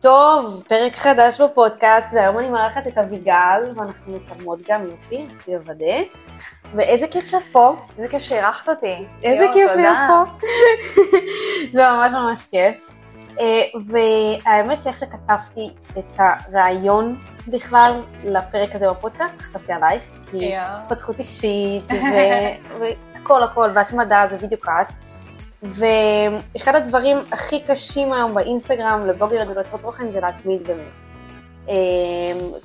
טוב, פרק חדש בפודקאסט, והיום אני מארחת את אביגל, ואנחנו מצלמות גם יופי, רציתי לוודא. ואיזה כיף שאת פה. איזה כיף שאירחת אותי. איזה יו, כיף. להיות פה. זה ממש ממש כיף. אה, והאמת שאיך שכתבתי את הרעיון בכלל לפרק הזה בפודקאסט, חשבתי עלייך, כי. התפתחות אישית, והכל הכל, והתמדה זה בדיוק את. ואחד הדברים הכי קשים היום באינסטגרם לבלוגריות וליוצרות תוכן זה להתמיד באמת. אמ,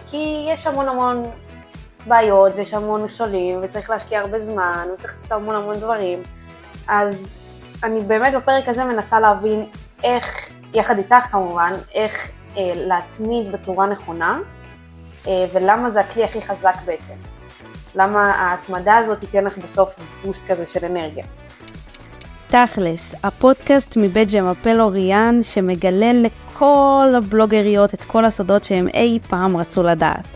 כי יש המון המון בעיות ויש המון מכשולים וצריך להשקיע הרבה זמן וצריך לעשות המון המון דברים. אז אני באמת בפרק הזה מנסה להבין איך, יחד איתך כמובן, איך אה, להתמיד בצורה נכונה אה, ולמה זה הכלי הכי חזק בעצם. למה ההתמדה הזאת תיתן לך בסוף בוסט כזה של אנרגיה. תכלס, הפודקאסט מבית ג'מפל אוריאן שמגלה לכל הבלוגריות את כל הסודות שהם אי פעם רצו לדעת.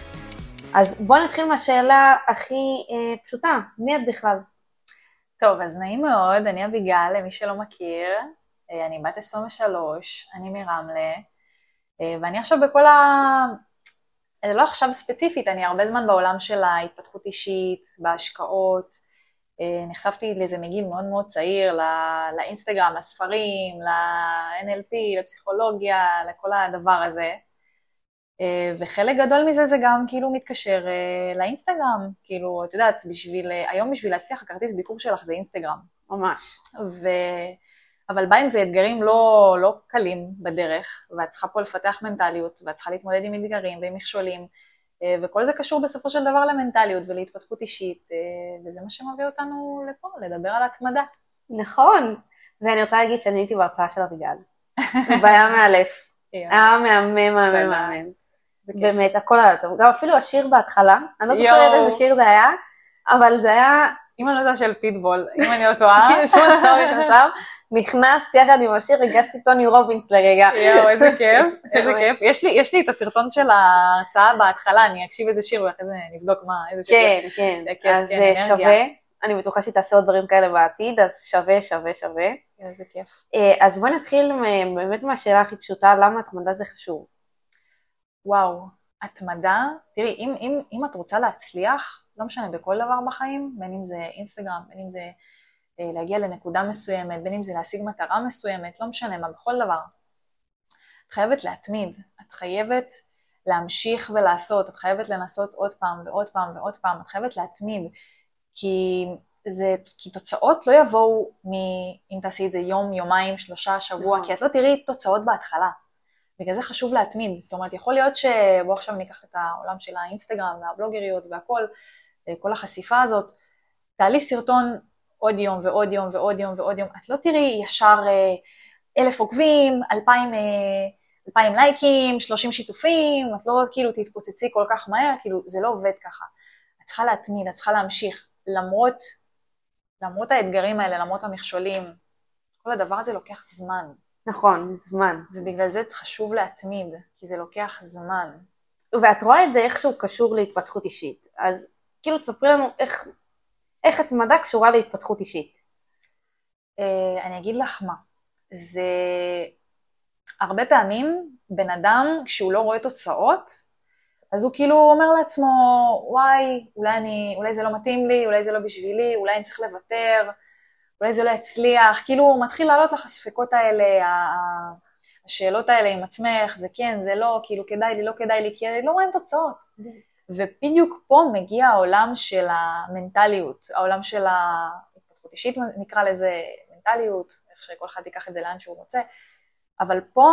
אז בואו נתחיל מהשאלה הכי אה, פשוטה, מי את בכלל? טוב, אז נעים מאוד, אני אביגל, למי שלא מכיר. אה, אני בת 23, אני מרמלה, אה, ואני עכשיו בכל א... אה, לא עכשיו ספציפית, אני הרבה זמן בעולם של ההתפתחות אישית, בהשקעות. אה, נחשפתי לזה מגיל מאוד מאוד צעיר, לא- לאינסטגרם, לספרים, ל-NLP, לפסיכולוגיה, לכל הדבר הזה. אה, וחלק גדול מזה זה גם כאילו מתקשר אה, לאינסטגרם, כאילו, את יודעת, בשביל, היום בשביל להצליח הכרטיס ביקור שלך זה אינסטגרם. ממש. ו... אבל בא עם זה אתגרים לא, לא קלים בדרך, ואת צריכה פה לפתח מנטליות, ואת צריכה להתמודד עם אתגרים ועם מכשולים, וכל זה קשור בסופו של דבר למנטליות ולהתפתחות אישית, אה, וזה מה שמביא אותנו לפה, לדבר על התמדה. נכון. ואני רוצה להגיד שאני הייתי בהרצאה של אביגל. והיה מאלף. היה מהמם, מהמם. מהמם. באמת, הכל היה טוב. גם אפילו השיר בהתחלה, אני לא זוכרת. איזה שיר זה היה, אבל זה היה... אם אני לא של פיטבול, אם אני לא טועה, יש מצב, יש מצב. נכנסת יחד עם השיר, הגשתי טוני רובינס לרגע. יואו, איזה כיף, איזה. כיף. יש לי, יש לי את הסרטון של ההרצאה בהתחלה, אני אקשיב איזה שיר ואחרי זה נבדוק מה, איזה שיר. כן, כן. אז כן, אה. שווה. אני בטוחה שהיא תעשה עוד דברים כאלה בעתיד, אז שווה, שווה, שווה. איזה כיף. אה, אז בואי נתחיל באמת מהשאלה הכי פשוטה, למה התמדה זה חשוב? וואו, התמדה, תראי, אם, אם, אם את רוצה להצליח, לא משנה, בכל דבר בחיים, בין אם זה אינסטגרם, בין אם זה אה, להגיע לנקודה מסוימת, בין אם זה להשיג מטרה מסוימת, לא משנה מה, בכל דבר. את חייבת להתמיד, את חייבת להמשיך ולעשות, את חייבת לנסות עוד פעם ועוד פעם ועוד פעם, את חייבת להתמיד, כי, זה, כי תוצאות לא יבואו מ... אם תעשי את זה יום, יומיים, שלושה, שבוע, נכון. כי את לא תראי תוצאות בהתחלה. בגלל זה חשוב להתמיד, זאת אומרת, יכול להיות ש... בואו עכשיו ניקח את העולם של האינסטגרם והבלוגריות והכל, אה, כל החשיפה הזאת, תעלי סרטון עוד יום ועוד יום ועוד יום ועוד יום, את לא תראי ישר אה, אלף עוקבים, אלפיים, אה, אלפיים לייקים, שלושים שיתופים, את לא כאילו תתפוצצי כל כך מהר, כאילו זה לא עובד ככה. את צריכה להתמיד, את צריכה להמשיך, למרות, למרות האתגרים האלה, למרות המכשולים, כל הדבר הזה לוקח זמן. נכון, זמן. ובגלל זה חשוב להתמיד, כי זה לוקח זמן. ואת רואה את זה איכשהו קשור להתפתחות אישית. אז כאילו תספרי לנו איך, איך התמדה קשורה להתפתחות אישית. אה, אני אגיד לך מה, זה הרבה פעמים בן אדם כשהוא לא רואה תוצאות, אז הוא כאילו אומר לעצמו, וואי, אולי, אני, אולי זה לא מתאים לי, אולי זה לא בשבילי, אולי אני צריך לוותר, אולי זה לא יצליח, כאילו הוא מתחיל לעלות לך הספקות האלה, השאלות האלה עם עצמך, זה כן, זה לא, כאילו כדאי לי, לא כדאי לי, כי לא רואים תוצאות. ובדיוק פה מגיע העולם של המנטליות, העולם של ההתפתחות אישית נקרא לזה מנטליות, איך שכל אחד ייקח את זה לאן שהוא רוצה, אבל פה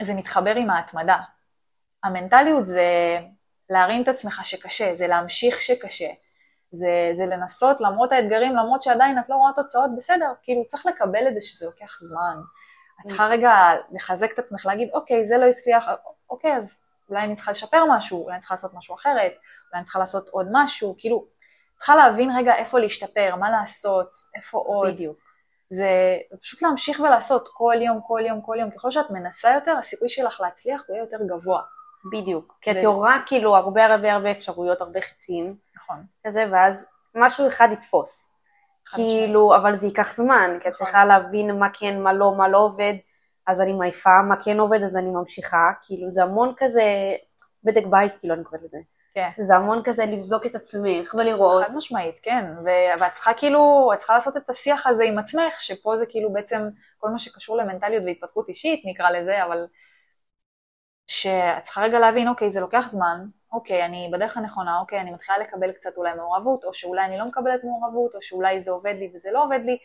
זה מתחבר עם ההתמדה. המנטליות זה להרים את עצמך שקשה, זה להמשיך שקשה, זה, זה לנסות למרות האתגרים, למרות שעדיין את לא רואה תוצאות, בסדר, כאילו צריך לקבל את זה שזה לוקח זמן. את צריכה רגע לחזק את עצמך, להגיד, אוקיי, זה לא הצליח, אוקיי, אז אולי אני צריכה לשפר משהו, אולי אני צריכה לעשות משהו אחרת, אולי אני צריכה לעשות עוד משהו, כאילו, צריכה להבין רגע איפה להשתפר, מה לעשות, איפה עוד. בדיוק. זה פשוט להמשיך ולעשות כל יום, כל יום, כל יום. ככל שאת מנסה יותר, הסיכוי שלך להצליח הוא יהיה יותר גבוה. בדיוק. כי את יורה כאילו הרבה הרבה הרבה אפשרויות, הרבה חצים, נכון. כזה, ואז משהו אחד יתפוס. כאילו, אבל זה ייקח זמן, כי את נכון. צריכה להבין מה כן, מה לא, מה לא עובד, אז אני מעיפה, מה כן עובד אז אני ממשיכה, כאילו זה המון כזה בדק בית, כאילו אני קוראת לזה. כן. זה המון כזה לבדוק את עצמך ולראות. חד משמעית, כן. ו- ואת צריכה כאילו, את צריכה לעשות את השיח הזה עם עצמך, שפה זה כאילו בעצם כל מה שקשור למנטליות והתפתחות אישית, נקרא לזה, אבל שאת צריכה רגע להבין, אוקיי, זה לוקח זמן, אוקיי, אני בדרך הנכונה, אוקיי, אני מתחילה לקבל קצת אולי מעורבות, או שאולי אני לא מקבלת מעורבות, או שאולי זה עובד לי וזה לא עובד לי,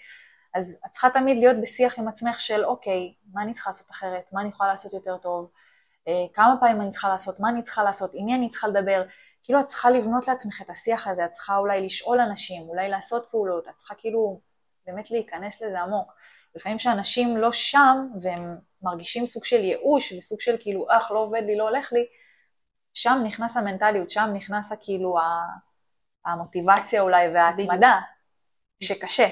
אז את צריכה תמיד להיות בשיח עם עצמך של, אוקיי, מה אני צריכה לעשות אחרת, מה אני יכולה לעשות יותר טוב, אה, כמה פעמים אני צריכה לעשות, מה אני צריכה לעשות, עם מי אני צריכה לדבר, כאילו את צריכה לבנות לעצמך את השיח הזה, את צריכה אולי לשאול אנשים, אולי לעשות פעולות, את צריכה כאילו באמת להיכנס לזה עמוק. לפעמים שאנשים לא שם והם מרגישים סוג של ייאוש וסוג של כאילו, אך, לא עובד לי, לא הולך לי, שם נכנס המנטליות, שם נכנס כאילו המוטיבציה אולי וההתמדה, שקשה.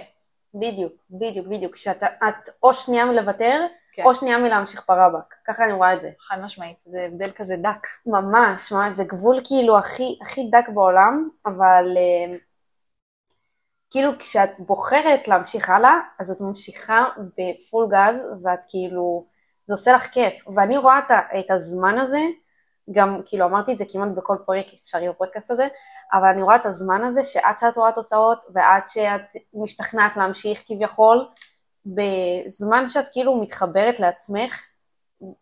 בדיוק, בדיוק, בדיוק. שאתה את או שנייה מלוותר, כן. או שנייה מלהמשיך ברבק. ככה אני רואה את זה. חד משמעית, זה הבדל כזה דק. ממש, ממש, זה גבול כאילו הכי, הכי דק בעולם, אבל אה, כאילו כשאת בוחרת להמשיך הלאה, אז את ממשיכה בפול גז, ואת כאילו, זה עושה לך כיף. ואני רואה את, את הזמן הזה, גם כאילו אמרתי את זה כמעט בכל פרויקט אפשרי בפודקאסט הזה, אבל אני רואה את הזמן הזה שעד שאת רואה תוצאות ועד שאת משתכנעת להמשיך כביכול, בזמן שאת כאילו מתחברת לעצמך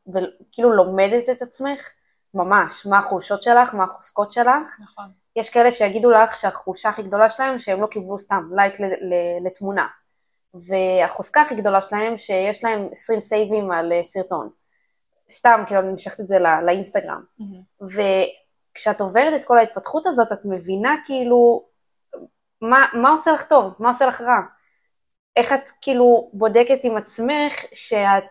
וכאילו לומדת את עצמך, ממש, מה החולשות שלך, מה החוזקות שלך. נכון. יש כאלה שיגידו לך שהחולשה הכי גדולה שלהם שהם לא קיבלו סתם לייק לתמונה. והחוזקה הכי גדולה שלהם שיש להם 20 סייבים על אה, סרטון. סתם, כאילו אני משכת את זה לא- לאינסטגרם. וכשאת עוברת את כל ההתפתחות הזאת, את מבינה כאילו מה, מה עושה לך טוב, מה עושה לך רע. איך את כאילו בודקת עם עצמך שאת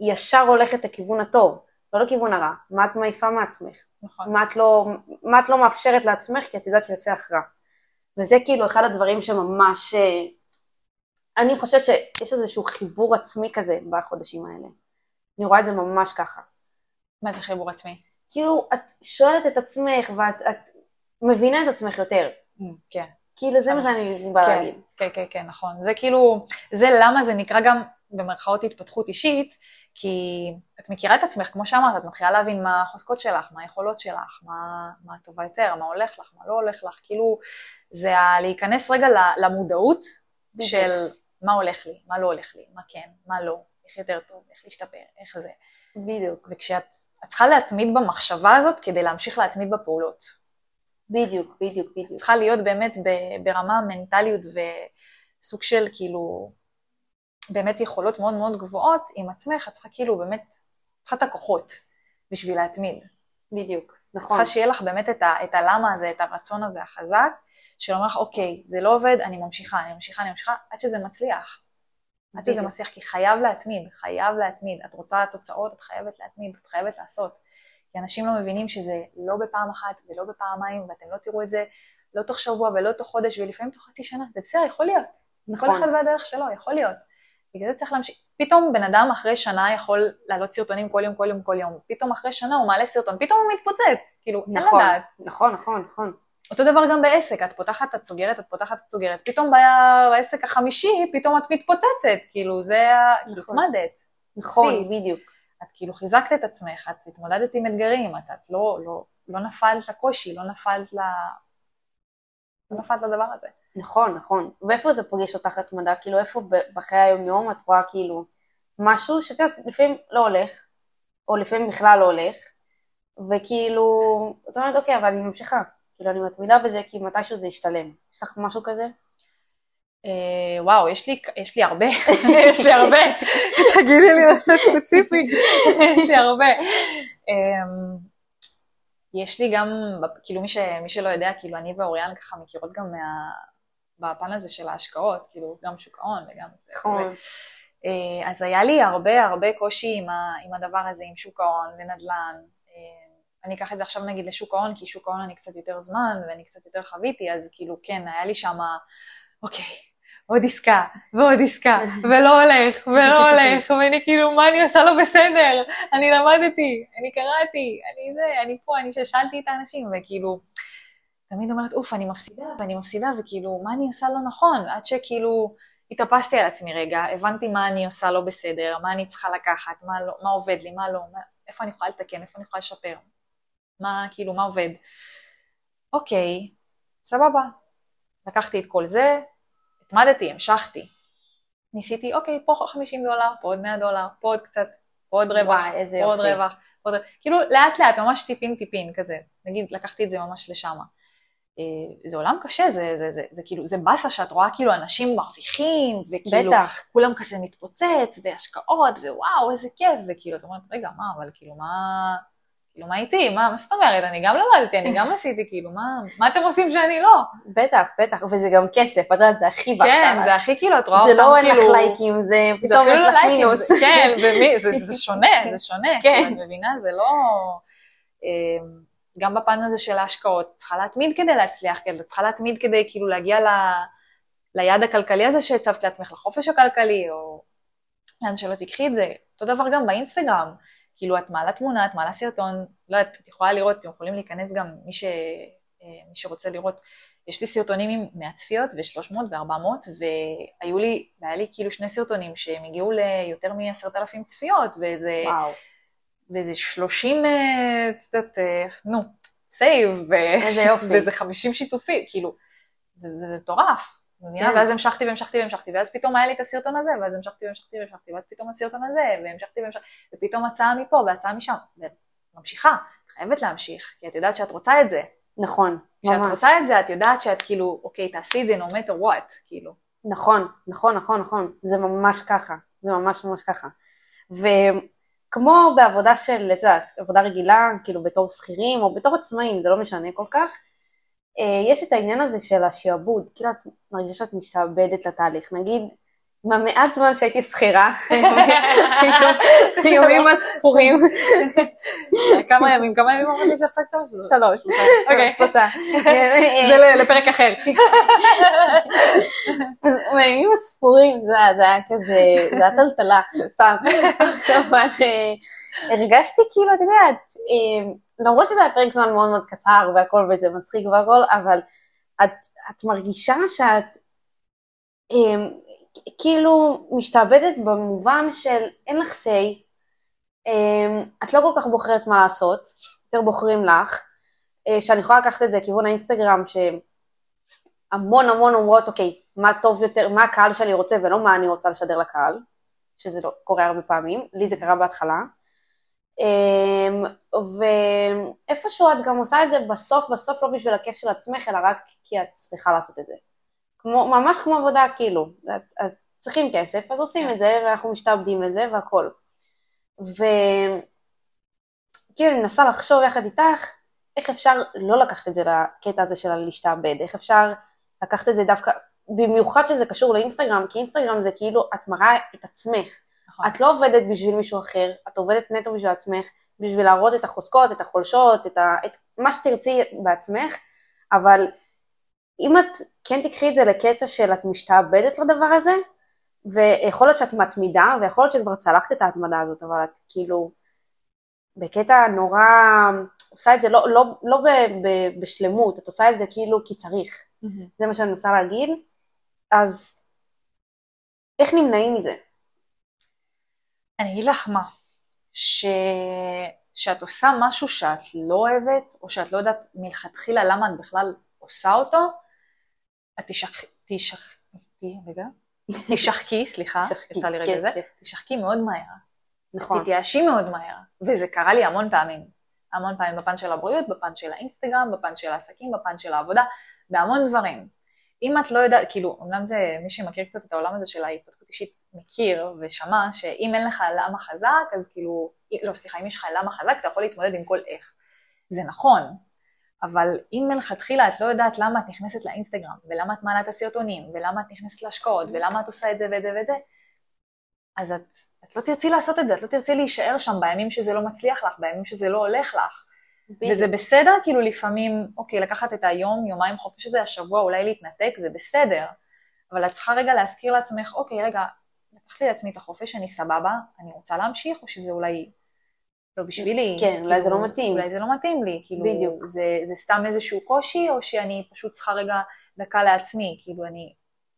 ישר הולכת לכיוון הטוב, לא לכיוון הרע. מה את מעיפה מעצמך? נכון. מה את לא, מה את לא מאפשרת לעצמך כי את יודעת שיעשה לך רע. וזה כאילו אחד הדברים שממש... אה, אני חושבת שיש איזשהו חיבור עצמי כזה בחודשים האלה. אני רואה את זה ממש ככה. מה זה חיבור עצמי? כאילו, את שואלת את עצמך ואת את מבינה את עצמך יותר. כן. כאילו, זה מה שאני באה כן, להגיד. כן, כן, כן, נכון. זה כאילו, זה למה זה נקרא גם במרכאות התפתחות אישית, כי את מכירה את עצמך, כמו שאמרת, את מתחילה להבין מה החוזקות שלך, מה היכולות שלך, מה, מה טובה יותר, מה הולך לך, מה לא הולך לך, כאילו, זה ה- להיכנס רגע למודעות בדיוק. של מה הולך לי, מה לא הולך לי, מה כן, מה לא, איך יותר טוב, איך להשתפר, איך זה. בדיוק, וכשאת את צריכה להתמיד במחשבה הזאת כדי להמשיך להתמיד בפעולות. בדיוק, בדיוק, בדיוק. צריכה להיות באמת ברמה מנטליות וסוג של כאילו, באמת יכולות מאוד מאוד גבוהות עם עצמך, את צריכה כאילו באמת, צריכה את הכוחות בשביל להתמיד. בדיוק, נכון. צריכה שיהיה לך באמת את, ה, את הלמה הזה, את הרצון הזה החזק, שאומר לך, אוקיי, זה לא עובד, אני ממשיכה, אני ממשיכה, אני ממשיכה, עד שזה מצליח. עד שזה בדיוק. מצליח, כי חייב להתמיד, חייב להתמיד. את רוצה תוצאות, את חייבת להתמיד, את חייבת לעשות. כי אנשים לא מבינים שזה לא בפעם אחת ולא בפעמיים, ואתם לא תראו את זה לא תוך שבוע ולא תוך חודש, ולפעמים תוך חצי שנה. זה בסדר, יכול להיות. נכון. כל אחד והדרך שלו, יכול להיות. בגלל זה צריך להמשיך. פתאום בן אדם אחרי שנה יכול להעלות סרטונים כל יום, כל יום, כל יום. פתאום אחרי שנה הוא מעלה סרטון, פתאום הוא מתפוצץ. כאילו, אין נכון, לדעת. נכון, נכון, נכון. אותו דבר גם בעסק, את פותחת, את סוגרת, את פותחת, את סוגרת. פתאום בעסק החמישי, פתאום את מתפוצצת. כאילו, זה ה... נכון. התמדת. נכון, שיא. בדיוק. את כאילו חיזקת את עצמך, את התמודדת עם אתגרים, את, את לא, לא, לא נפלת לקושי, לא נפלת ל... לא נפלת לדבר הזה. נכון, נכון. ואיפה זה פוגש אותך התמדה? כאילו, איפה בחיי היום-יום את רואה כאילו משהו שאת יודעת, לפעמים לא הולך, או לפעמים בכלל לא הולך, וכאילו, את אומרת, אוקיי, אבל אני ממשיכה. כאילו, אני מתמידה בזה כי מתישהו זה ישתלם. יש לך משהו כזה? אה, וואו, יש לי, יש לי הרבה, יש לי הרבה, תגידי לי נושא ספציפי, יש לי הרבה. אה, יש לי גם, כאילו מי, ש, מי שלא יודע, כאילו אני ואוריאן ככה מכירות גם מה, בפן הזה של ההשקעות, כאילו גם שוק ההון וגם... נכון. אה, אז היה לי הרבה הרבה קושי עם, ה, עם הדבר הזה, עם שוק ההון ונדל"ן. אה, אני אקח את זה עכשיו נגיד לשוק ההון, כי שוק ההון אני קצת יותר זמן ואני קצת יותר חוויתי, אז כאילו כן, היה לי שם, אוקיי, עוד עסקה ועוד עסקה, ולא הולך ולא הולך, ואני כאילו, מה אני עושה לא בסדר? אני למדתי, אני קראתי, אני זה, אני פה, אני ששאלתי את האנשים, וכאילו, תמיד אומרת, אוף, אני מפסידה ואני מפסידה, וכאילו, מה אני עושה לא נכון? עד שכאילו התאפסתי על עצמי רגע, הבנתי מה אני עושה לא בסדר, מה אני צריכה לקחת, מה, לא, מה עובד לי, מה לא, מה, איפה אני יכולה לתקן, איפה אני יכולה לשפר, מה, כאילו, מה עובד. אוקיי, סבבה. לקחתי את כל זה, התמדתי, המשכתי. ניסיתי, אוקיי, פה 50 דולר, פה עוד 100 דולר, פה עוד קצת, פה עוד רווח, וואי, איזה פה עוד יופי. רווח, פה עוד... כאילו, לאט לאט, ממש טיפין טיפין כזה. נגיד, לקחתי את זה ממש לשם. אה, זה עולם קשה, זה, זה, זה, זה כאילו, זה באסה שאת רואה כאילו אנשים מרוויחים, וכאילו, בטח. כולם כזה מתפוצץ, והשקעות, ווואו, איזה כיף, וכאילו, את אומרת, רגע, מה, אבל כאילו, מה, כאילו, מה איתי? מה, מה זאת אומרת? אני גם למדתי, אני גם עשיתי, כאילו, מה, מה אתם עושים שאני לא? בטח, בטח, וזה גם כסף, את יודעת, זה הכי באסה. כן, זה הכי כאילו, את רואה אותם זה כאילו... לא אין לך לייקים, זה זה פתאום יש לא לך מינוס. זה- כן, ומי, זה, זה שונה, זה שונה. כן. את מבינה? זה לא... גם בפן הזה של ההשקעות, את צריכה להתמיד כדי להצליח, כאילו, את צריכה להתמיד כדי כאילו להגיע ל... ליעד הכלכלי הזה שהצבת לעצמך, לחופש הכלכלי, או לאן שלא תיקחי את זה. אותו דבר גם באינסטגרם. כאילו, את מעלה תמונה, את מעלה סרטון, לא יודעת, את יכולה לראות, אתם יכולים להיכנס גם, מי, ש... אה, מי שרוצה לראות, יש לי סרטונים עם 100 צפיות ו-300 ו-400, והיו לי, והיה לי כאילו שני סרטונים שהם הגיעו ליותר מ-10,000 צפיות, וזה, וואו, וזה 30, אה, את יודעת, אה, נו, סייב, ו... איזה יופי. וזה 50 שיתופים, כאילו, זה, מטורף. כן. ואז המשכתי והמשכתי והמשכתי, ואז פתאום היה לי את הסרטון הזה, ואז המשכתי והמשכתי והמשכתי, ואז פתאום הסרטון הזה, והמשכתי והמשכתי, ופתאום הצעה מפה והצעה משם, וממשיכה, חייבת להמשיך, כי את יודעת שאת רוצה את זה. נכון, כשאת ממש. רוצה את זה, את יודעת שאת כאילו, אוקיי, תעשי את זה no matter what, כאילו. נכון, נכון, נכון, נכון, זה ממש ככה, זה ממש ממש ככה. וכמו בעבודה של, את יודעת, עבודה רגילה, כאילו בתור שכירים או בתור עצמאים, זה לא משנה כל כך, אה, יש את העניין הזה של השעבוד, כאילו את מרגישה שאת משתעבדת לתהליך, נגיד, מהמעט זמן שהייתי שכירה, הימים הספורים, כמה ימים, כמה ימים אמרתי קצת משהו? שלוש, אוקיי. שלושה. זה לפרק אחר. בימים הספורים זה היה- זה היה כזה, זה היה טלטלה, סתם. אבל אה, הרגשתי כאילו, את יודעת, אה, למרות שזה היה פרק זמן מאוד מאוד קצר והכל וזה מצחיק והכל, אבל את, את מרגישה שאת אה, כאילו משתעבדת במובן של אין לך say, אה, את לא כל כך בוחרת מה לעשות, יותר בוחרים לך, אה, שאני יכולה לקחת את זה לכיוון האינסטגרם, שהמון המון אומרות, אוקיי, מה טוב יותר, מה הקהל שלי רוצה ולא מה אני רוצה לשדר לקהל, שזה לא קורה הרבה פעמים, לי זה קרה בהתחלה. אמ, ואיפשהו את גם עושה את זה בסוף, בסוף לא בשביל הכיף של עצמך, אלא רק כי את צריכה לעשות את זה. כמו, ממש כמו עבודה, כאילו, את, את צריכים כסף, אז עושים את זה, ואנחנו משתעבדים לזה והכל. וכאילו אני מנסה לחשוב יחד איתך, איך אפשר לא לקחת את זה לקטע הזה של הלהשתעבד, איך אפשר לקחת את זה דווקא, במיוחד שזה קשור לאינסטגרם, כי אינסטגרם זה כאילו את מראה את עצמך. נכון. את לא עובדת בשביל מישהו אחר, את עובדת נטו בשביל עצמך, בשביל להראות את החוזקות, את החולשות, את, ה, את מה שתרצי בעצמך, אבל אם את כן תקחי את זה לקטע של את משתעבדת לדבר הזה, ויכול להיות שאת מתמידה, ויכול להיות שכבר צלחת את ההתמדה הזאת, אבל את כאילו בקטע נורא, עושה את זה לא, לא, לא ב, ב, בשלמות, את עושה את זה כאילו כי צריך, זה מה שאני מנסה להגיד, אז איך נמנעים מזה? אני אגיד לך מה, ש... שאת עושה משהו שאת לא אוהבת, או שאת לא יודעת מלכתחילה למה את בכלל עושה אותו, את. רגע, תשחקי, סליחה, יצא לי רגע כן, זה, כן. תשחקי מאוד מהר, נכון, תתייאשי מאוד מהר, וזה קרה לי המון פעמים, המון פעמים בפן של הבריאות, בפן של האינסטגרם, בפן של העסקים, בפן של העבודה, בהמון דברים. אם את לא יודעת, כאילו, אמנם זה, מי שמכיר קצת את העולם הזה של ההתפתחות אישית מכיר ושמע שאם אין לך למה חזק, אז כאילו, לא, סליחה, אם יש לך למה חזק, אתה יכול להתמודד עם כל איך. זה נכון, אבל אם מלכתחילה את לא יודעת למה את נכנסת לאינסטגרם, ולמה את מעלה את הסרטונים, ולמה את נכנסת להשקעות, ולמה את עושה את זה ואת זה ואת זה, אז את, את לא תרצי לעשות את זה, את לא תרצי להישאר שם בימים שזה לא מצליח לך, בימים שזה לא הולך לך. וזה בסדר כאילו לפעמים, אוקיי, לקחת את היום, יומיים חופש הזה, השבוע אולי להתנתק, זה בסדר. אבל את צריכה רגע להזכיר לעצמך, אוקיי, רגע, לקחתי לעצמי את החופש, אני סבבה, אני רוצה להמשיך, או שזה אולי לא בשבילי. כן, אולי זה כאילו, לא מתאים. אולי זה לא מתאים לי, כאילו, בדיוק. זה, זה סתם איזשהו קושי, או שאני פשוט צריכה רגע דקה לעצמי, כאילו, אני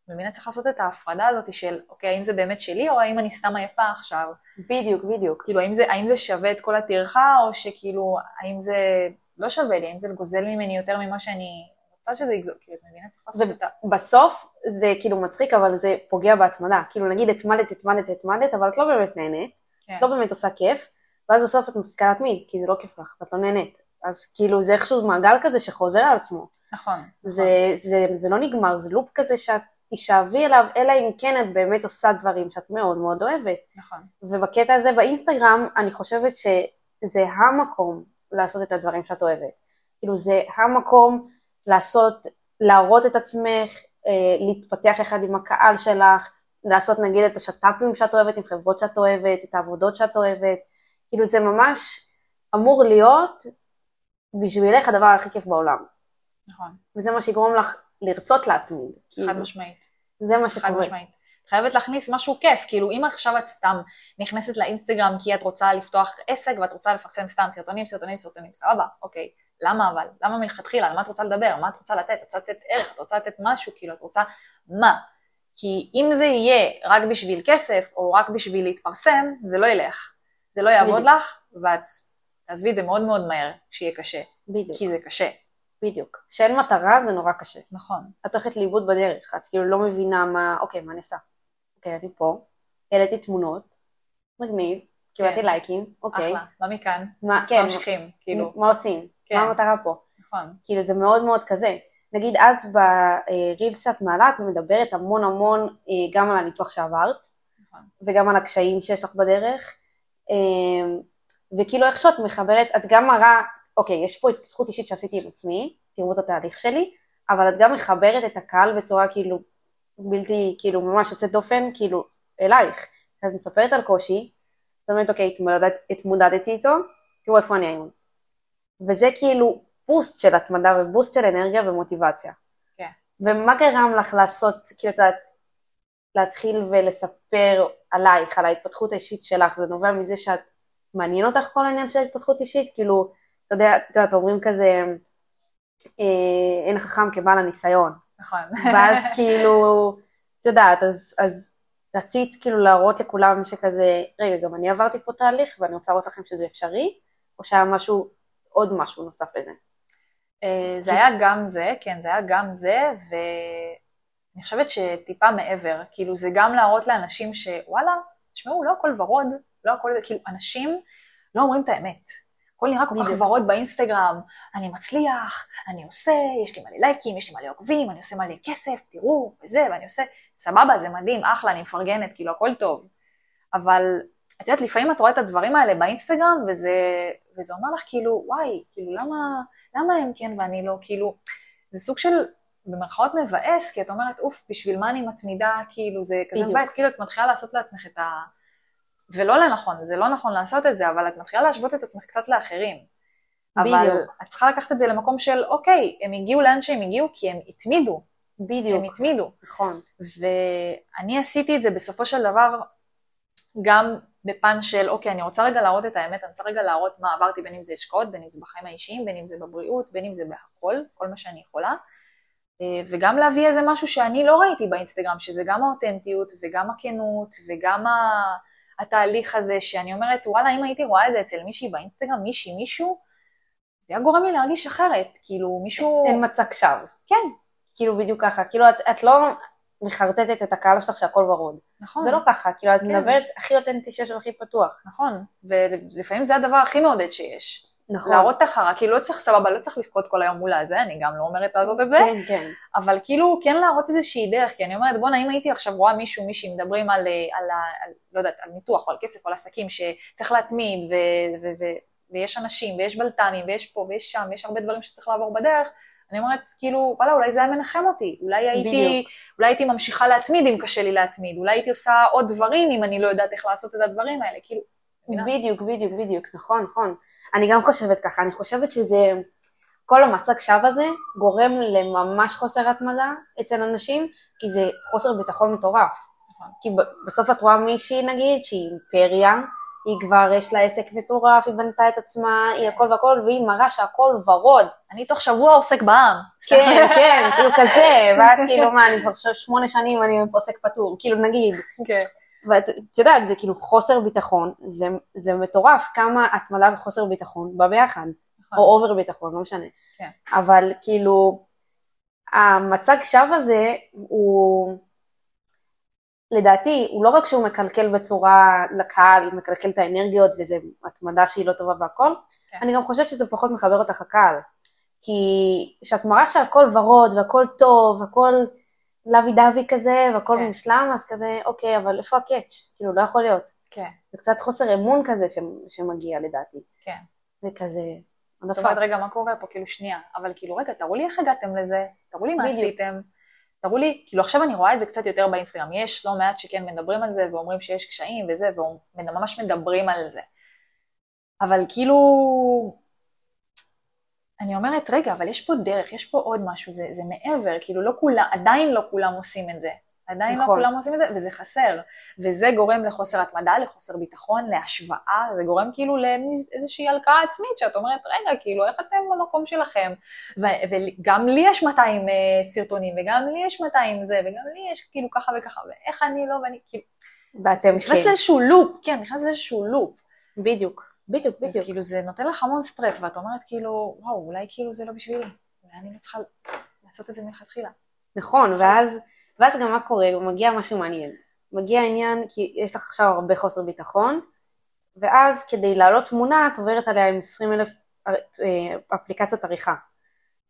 מבינה, צריך לעשות את ההפרדה הזאת של, אוקיי, האם זה באמת שלי, או האם אני סתם עייפה עכשיו? בדיוק, בדיוק. כאילו, האם זה, האם זה שווה את כל הטרחה, או שכאילו, האם זה לא שווה לי, האם זה גוזל ממני יותר ממה שאני רוצה שזה יגזול, כאילו, את מבינה, צריך לעשות את ה... בסוף זה כאילו מצחיק, אבל זה פוגע בהתמדה. כאילו נגיד התמדת, התמדת, התמדת, אבל את לא באמת נהנית, כן, את לא באמת עושה כיף, ואז בסוף את מפסיקה להתמיד, כי זה לא כיף לך, ואת לא נהנית. אז כאילו זה איכשהו מעגל כזה שחוזר על עצמו. נכון. זה, זה, זה לא נגמר, זה לופ כזה שאת תישאבי אליו, אלא אם כן את באמת עושה דברים שאת מאוד מאוד אוהבת. נכון. ובקטע הזה באינסטגרם, אני חושבת שזה המקום לעשות את הדברים שאת אוהבת. כאילו זה המקום לעשות, להראות את עצמך, אה, להתפתח יחד עם הקהל שלך, לעשות נגיד את השת"פים שאת אוהבת, עם חברות שאת אוהבת, את העבודות שאת אוהבת. כאילו זה ממש אמור להיות בשבילך הדבר הכי כיף בעולם. נכון. וזה מה שיגרום לך לרצות להתמיד. חד כאילו, משמעית. זה מה חד שקורה. משמעית. את חייבת להכניס משהו כיף, כאילו אם עכשיו את סתם נכנסת לאינסטגרם כי את רוצה לפתוח עסק ואת רוצה לפרסם סתם סרטונים, סרטונים, סרטונים, סבבה, אוקיי, למה אבל? למה מלכתחילה? על מה את רוצה לדבר? מה את רוצה לתת? את רוצה לתת ערך? את רוצה לתת משהו? כאילו, את רוצה מה? כי אם זה יהיה רק בשביל כסף או רק בשביל להתפרסם, זה לא ילך. זה לא יעבוד בדיוק. לך, ואת תעזבי את זה מאוד מאוד מהר כשיהיה קשה, בדיוק, כי זה קשה. בדיוק. כשאין מטרה זה נורא קשה. נכון. את הולכת לאיבוד בדרך, את כאילו לא מבינה מה, אוקיי, מה אני עושה? אוקיי, אני פה, העליתי תמונות, מגניב, קיבלתי כן. לייקים, אוקיי, אחלה. מה מכאן? מה, כן, ממשיכים, כאילו. מה עושים? כן. מה המטרה פה? נכון. כאילו זה מאוד מאוד כזה. נגיד את ברילס שאת מעלה, את מדברת המון המון אה, גם על הניתוח שעברת, נכון. וגם על הקשיים שיש לך בדרך, אה, וכאילו איך שאת מחברת, את גם מראה, אוקיי, יש פה התפתחות אישית שעשיתי עם עצמי, תראו את התהליך שלי, אבל את גם מחברת את הקהל בצורה כאילו בלתי, כאילו ממש יוצאת דופן, כאילו אלייך. את מספרת על קושי, את אומרת, אוקיי, התמודדת, התמודדתי איתו, תראו איפה אני היום. וזה כאילו בוסט של התמדה ובוסט של אנרגיה ומוטיבציה. כן. ומה גרם לך לעשות, כאילו, את יודעת, להתחיל ולספר עלייך, על ההתפתחות האישית שלך, זה נובע מזה שאת, מעניין אותך כל העניין של התפתחות אישית? כאילו, אתה יודע, את יודעת, אומרים כזה, אה, אין חכם כבעל הניסיון. נכון. ואז כאילו, את יודעת, אז, אז רצית כאילו להראות לכולם שכזה, רגע, גם אני עברתי פה תהליך ואני רוצה להראות לכם שזה אפשרי, או שהיה משהו, עוד משהו נוסף לזה. אה, זה היה גם זה, כן, זה היה גם זה, ואני חושבת שטיפה מעבר, כאילו זה גם להראות לאנשים שוואלה, תשמעו, לא הכל ורוד, לא הכל כאילו אנשים לא אומרים את האמת. הכל נראה כל כך. ורוד באינסטגרם, אני מצליח, אני עושה, יש לי מלא לייקים, יש לי מלא עוקבים, אני עושה מלא כסף, תראו, וזה, ואני עושה, סבבה, זה מדהים, אחלה, אני מפרגנת, כאילו הכל טוב. אבל את יודעת, לפעמים את רואה את הדברים האלה באינסטגרם, וזה, וזה אומר לך כאילו, וואי, כאילו למה, למה הם כן ואני לא, כאילו, זה סוג של, במרכאות מבאס, כי את אומרת, אוף, בשביל מה אני מתמידה, כאילו, זה כזה בדיוק. מבאס, כאילו את מתחילה לעשות לעצמך את ה... ולא לנכון, זה לא נכון לעשות את זה, אבל את מתחילה להשוות את עצמך קצת לאחרים. אבל בדיוק. את צריכה לקחת את זה למקום של, אוקיי, הם הגיעו לאן שהם הגיעו, כי הם התמידו, בדיוק, הם התמידו. נכון. ואני עשיתי את זה בסופו של דבר גם בפן של, אוקיי, אני רוצה רגע להראות את האמת, אני רוצה רגע להראות מה עברתי, בין אם זה השקעות, בין אם זה בחיים האישיים, בין אם זה בבריאות, בין אם זה בהכל, כל מה שאני יכולה. אה, וגם להביא איזה משהו שאני לא ראיתי באינסטגרם, שזה גם האותנטיות וגם הכנות וגם ה... התהליך הזה, שאני אומרת, וואלה, אם הייתי רואה את זה אצל מישהי באינסטגרם, מישהי, מישהו, זה היה גורם לי להרגיש אחרת, כאילו מישהו... אין מצג שווא. כן, כאילו בדיוק ככה, כאילו את, את לא מחרטטת את הקהל שלך שהכל ורוד. נכון. זה לא ככה, כאילו את כן. מדברת הכי אותנטי שיש והכי פתוח. נכון, ולפעמים זה הדבר הכי מעודד שיש. נכון. להראות את החרא, כאילו לא צריך סבבה, לא צריך לבכות כל היום מול הזה, אני גם לא אומרת לעשות את זה, כן, כן. אבל כאילו כן להראות איזושהי דרך, כי אני אומרת, בואנה, אם הייתי עכשיו רואה מישהו, מישהי מדברים על, אה, על, על, לא יודעת, על ניתוח או על כסף או על עסקים שצריך להתמיד, ו, ו, ו, ויש אנשים, ויש בלת"מים, ויש פה ויש שם, ויש הרבה דברים שצריך לעבור בדרך, אני אומרת, כאילו, וואלה, אולי זה היה מנחם אותי, אולי הייתי, בדיוק. אולי הייתי ממשיכה להתמיד אם קשה לי להתמיד, אולי הייתי עושה עוד דברים אם אני לא יודעת איך לעשות את הדברים האלה, כאילו? בדיוק, בדיוק, בדיוק, נכון, נכון. אני גם חושבת ככה, אני חושבת שזה, כל המצג שווא הזה גורם לממש חוסר התמדה אצל אנשים, כי זה חוסר ביטחון מטורף. נכון. כי בסוף את רואה מישהי נגיד, שהיא אימפריה, היא כבר, יש לה עסק מטורף, היא בנתה את עצמה, היא הכל והכל, והיא מראה שהכל ורוד. אני תוך שבוע עוסק בעם. כן, כן, כאילו כזה, ואת כאילו, מה, אני כבר שמונה שנים אני עוסק פטור, כאילו נגיד. כן. ואת את יודעת, זה כאילו חוסר ביטחון, זה, זה מטורף כמה התמדה וחוסר ביטחון בא ביחד, נכון. או אובר ביטחון, לא משנה. כן. אבל כאילו, המצג שווא הזה הוא, לדעתי, הוא לא רק שהוא מקלקל בצורה לקהל, מקלקל את האנרגיות וזה התמדה שהיא לא טובה והכל, כן. אני גם חושבת שזה פחות מחבר אותך לקהל. כי כשאת מראה שהכל ורוד והכל טוב, הכל לוי דווי כזה והכל כן. מושלם, אז כזה, אוקיי, אבל איפה הקאץ'? כאילו, לא יכול להיות. כן. זה קצת חוסר אמון כזה ש- שמגיע לדעתי. כן. זה כזה, זאת. אומרת, רגע, מה קורה פה? כאילו, שנייה. אבל כאילו, רגע, תראו לי איך הגעתם לזה, תראו לי מה בדיוק. עשיתם. תראו לי, כאילו עכשיו אני רואה את זה קצת יותר באינסטגרם, יש לא מעט שכן מדברים על זה ואומרים שיש קשיים וזה, וממש מדברים על זה. אבל כאילו, אני אומרת, רגע, אבל יש פה דרך, יש פה עוד משהו, זה, זה מעבר, כאילו לא כולם, עדיין לא כולם עושים את זה. עדיין נכון. לא נכון. כולם עושים את זה, וזה חסר. וזה גורם לחוסר התמדה, לחוסר ביטחון, להשוואה, זה גורם כאילו לאיזושהי הלקאה עצמית, שאת אומרת, רגע, כאילו, איך אתם במקום שלכם? ו- וגם לי יש 200 uh, סרטונים, וגם לי יש 200 זה, וגם לי יש כאילו ככה וככה, ואיך אני לא, ואני כאילו, ואתם נכנס כן. לאיזשהו לופ, כן, נכנס לאיזשהו לופ. בדיוק, בדיוק, אז בדיוק. כאילו זה נותן לך המון סטרס, ואת אומרת כאילו, וואו, אולי כאילו זה לא בשבילי, אולי אני לא צריכה לעשות את זה מלכתחילה. נכון, ואז, ואז גם מה קורה? מגיע משהו מעניין. מגיע עניין, כי יש לך עכשיו הרבה חוסר ביטחון, ואז כדי להעלות תמונה, את עוברת עליה עם 20 אלף אפליקציות עריכה.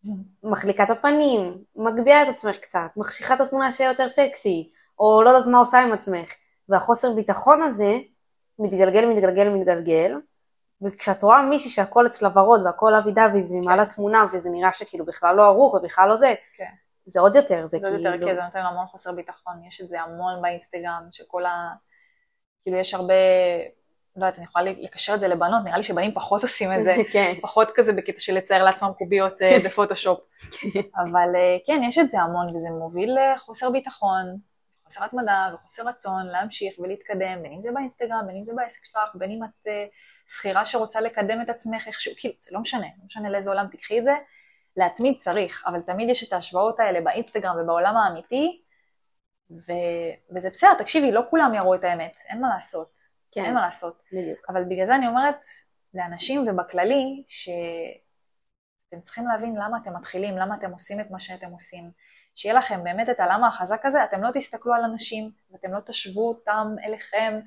מחליקה את הפנים, מגביהה את עצמך קצת, מחשיכה את התמונה שיהיה יותר סקסי, או לא יודעת מה עושה עם עצמך. והחוסר ביטחון הזה מתגלגל, מתגלגל, מתגלגל, וכשאת רואה מישהי שהכל אצלה ורוד והכל אבי דבי והיא מעלה תמונה וזה נראה שכאילו בכלל לא ערוך ובכלל לא זה, כן. זה עוד יותר, זה זה עוד כאילו... יותר, כן, זה נותן המון חוסר ביטחון, יש את זה המון באינסטגרם, שכל ה... כאילו יש הרבה, לא יודעת, אני יכולה לקשר את זה לבנות, נראה לי שבנים פחות עושים את זה, כן, פחות כזה בקטע של לצייר לעצמם קוביות אה, בפוטושופ. אבל אה, כן, יש את זה המון, וזה מוביל לחוסר ביטחון, חוסר התמדה וחוסר רצון להמשיך ולהתקדם, בין אם זה באינסטגרם, בין אם זה בעסק שלך, בין אם את אה, שכירה שרוצה לקדם את עצמך איכשהו, כאילו, זה לא משנה, לא משנה לאיזה עולם תקחי את זה, להתמיד צריך, אבל תמיד יש את ההשוואות האלה באינסטגרם ובעולם האמיתי, ו... וזה בסדר, תקשיבי, לא כולם יראו את האמת, אין מה לעשות, כן, אין מה לעשות. בדיוק. אבל בגלל זה אני אומרת לאנשים ובכללי, שאתם צריכים להבין למה אתם מתחילים, למה אתם עושים את מה שאתם עושים. שיהיה לכם באמת את הלמה החזק הזה, אתם לא תסתכלו על אנשים, ואתם לא תשוו אותם אליכם,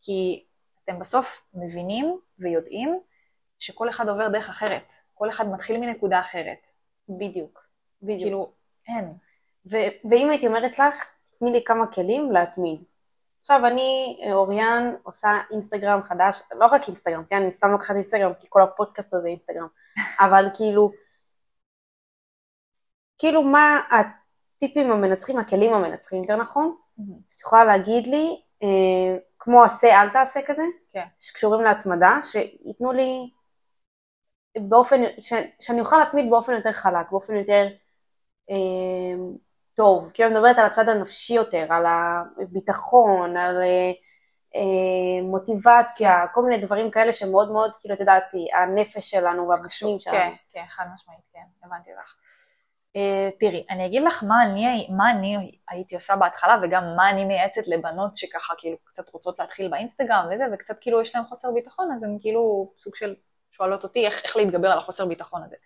כי אתם בסוף מבינים ויודעים שכל אחד עובר דרך אחרת, כל אחד מתחיל מנקודה אחרת. בדיוק, בדיוק. כאילו, אין. ו- ואם הייתי אומרת לך, תני לי כמה כלים להתמיד. עכשיו אני, אה, אוריאן, עושה אינסטגרם חדש, לא רק אינסטגרם, כן, אני סתם לוקחת אינסטגרם, כי כל הפודקאסט הזה אינסטגרם, אבל כאילו, כאילו מה הטיפים המנצחים, הכלים המנצחים, יותר נכון? שאת יכולה להגיד לי, אה, כמו עשה אל תעשה כזה, כן. שקשורים להתמדה, שייתנו לי באופן, ש, שאני אוכל להתמיד באופן יותר חלק, באופן יותר אה, טוב. כאילו אני מדברת על הצד הנפשי יותר, על הביטחון, על אה, אה, מוטיבציה, כל מיני דברים כאלה שמאוד מאוד, כאילו, את יודעת, הנפש שלנו והבפנים שלנו. כן, כן, חד משמעית, כן, הבנתי אותך. Uh, תראי, אני אגיד לך מה אני, מה אני הייתי עושה בהתחלה וגם מה אני מייעצת לבנות שככה כאילו קצת רוצות להתחיל באינסטגרם וזה, וקצת כאילו יש להם חוסר ביטחון, אז הן כאילו סוג של שואלות אותי איך, איך להתגבר על החוסר ביטחון הזה.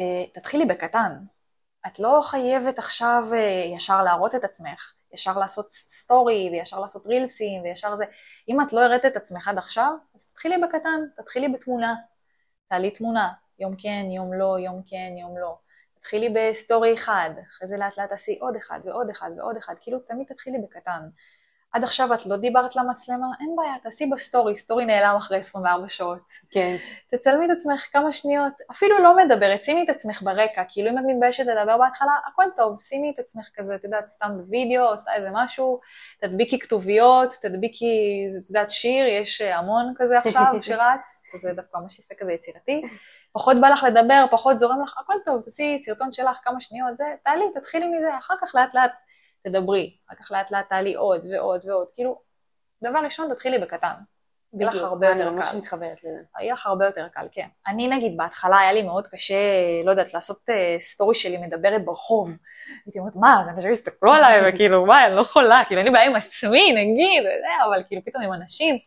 Uh, תתחילי בקטן. את לא חייבת עכשיו uh, ישר להראות את עצמך, ישר לעשות סטורי וישר לעשות reelsים וישר זה. אם את לא הראת את עצמך עד עכשיו, אז תתחילי בקטן, תתחילי בתמונה. תעלי תמונה, יום כן, יום לא, יום כן, יום לא. תתחילי בסטורי אחד, אחרי זה לאט לאט תעשי עוד אחד ועוד אחד ועוד אחד, כאילו תמיד תתחילי בקטן. עד עכשיו את לא דיברת למצלמה, אין בעיה, תעשי בסטורי, סטורי נעלם אחרי 24 שעות. כן. תצלמי את עצמך כמה שניות, אפילו לא מדברת, שימי את עצמך ברקע, כאילו אם את מתביישת לדבר בהתחלה, הכל טוב, שימי את עצמך כזה, את יודעת, סתם בווידאו, עושה איזה משהו, תדביקי כתוביות, תדביקי, את יודעת, שיר, יש המון כזה עכשיו שרץ, שזה דווקא ממש יפה כזה יצירתי. פחות בא לך לדבר, פחות זורם לך, הכל טוב, תעשי סרטון שלך כמה שניות, זה, תעלי, תתחילי מזה, אחר כך לאט לאט תדברי, אחר כך לאט לאט תעלי עוד ועוד ועוד, כאילו, דבר ראשון תתחילי בקטן, יהיה לך בדיוק, הרבה יותר אני ממש קל. מתחברת לזה. יהיה לך הרבה יותר קל, כן. אני נגיד, בהתחלה היה לי מאוד קשה, לא יודעת, לעשות אה, סטורי שלי מדברת ברחוב. הייתי אומרת, מה, אנשים יסתכלו עליי, וכאילו, וואי, אני לא יכולה, כאילו, אין לי בעיה עם עצמי, נגיד, אבל כאילו, פתאום עם אנשים.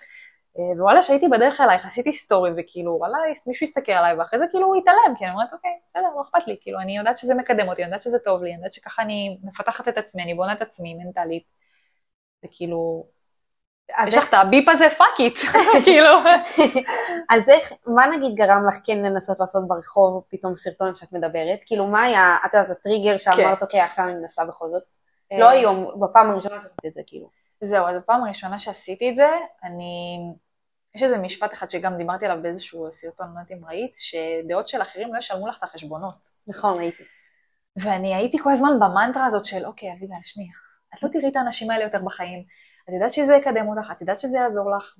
אה, ווואלה, שהייתי בדרך אלייך, עשיתי סטורי, וכאילו, וואלה, מישהו הסתכל עליי, ואחרי זה כאילו הוא התעלם, כי אני אומרת, אוקיי, בסדר, לא אכפת לי, כאילו, אני יודעת שזה מקדם אותי, אני יודעת שזה טוב לי, אני יודעת שככה אני מפתחת את עצמי, אני בונה את עצמי מנטלית. וכאילו, יש לך את הביפ הזה, fuck it, כאילו. אז איך, מה נגיד גרם לך כן לנסות לעשות ברחוב פתאום סרטון שאת מדברת? כאילו, מה היה, את יודעת, הטריגר שאמרת, אוקיי, עכשיו אני מנסה בכל זאת? לא אה, היום, בפעם הראשונה שעשית את זה, כאילו. זהו, אז הפעם הראשונה שעשיתי את זה, אני... יש איזה משפט אחד שגם דיברתי עליו באיזשהו סרטון, לא יודעת אם ראית, שדעות של אחרים לא ישלמו לך את החשבונות. נכון, ראיתי. ואני הייתי כל הזמן במנטרה הזאת של, אוקיי, אביבה, שנייה, את לא תראי את האנשים האלה יותר בחיים, את יודעת שזה יקדם אותך, את יודעת שזה יעזור לך,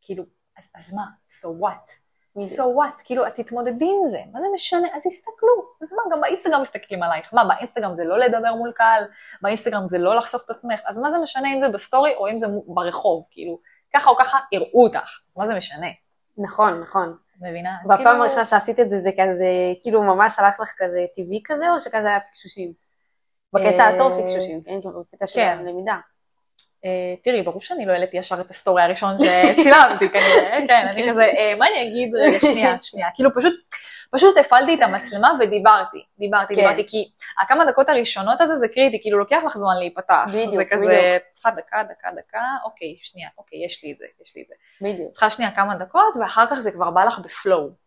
כאילו, אז, אז מה? So what? So what? כאילו, את תתמודדי עם זה, מה זה משנה? אז יסתכלו, אז מה, גם באינסטגרם מסתכלים עלייך, מה, באינסטגרם זה לא לדבר מול קהל, באינסטגרם זה לא לחשוף את עצמך, אז מה זה משנה אם זה בסטורי או אם זה ברחוב, כאילו, ככה או ככה יראו אותך, אז מה זה משנה? נכון, נכון. מבינה? בפעם כאילו- הראשונה שעשית את זה, זה כזה, כאילו ממש הלך לך כזה טבעי כזה, או שכזה היה פקשושים? בקטע אה, הטוב פקשושים, כן? כאילו, בקטע של כן. הלמידה. אה, תראי, ברור שאני לא העליתי ישר את הסטורי הראשון שצילמתי כנראה, כן, אני כזה, אה, מה אני אגיד? רגע, שנייה, שנייה, כאילו פשוט, פשוט הפעלתי את המצלמה ודיברתי, דיברתי, כן. דיברתי, כי הכמה דקות הראשונות הזה זה קריטי, כאילו לוקח לך זמן להיפתח, בדיוק, זה כזה. צריכה דקה, דקה, דקה, אוקיי, שנייה, אוקיי, יש לי את זה, יש לי את זה. בדיוק. צריכה שנייה כמה דקות, ואחר כך זה כבר בא לך ב flow.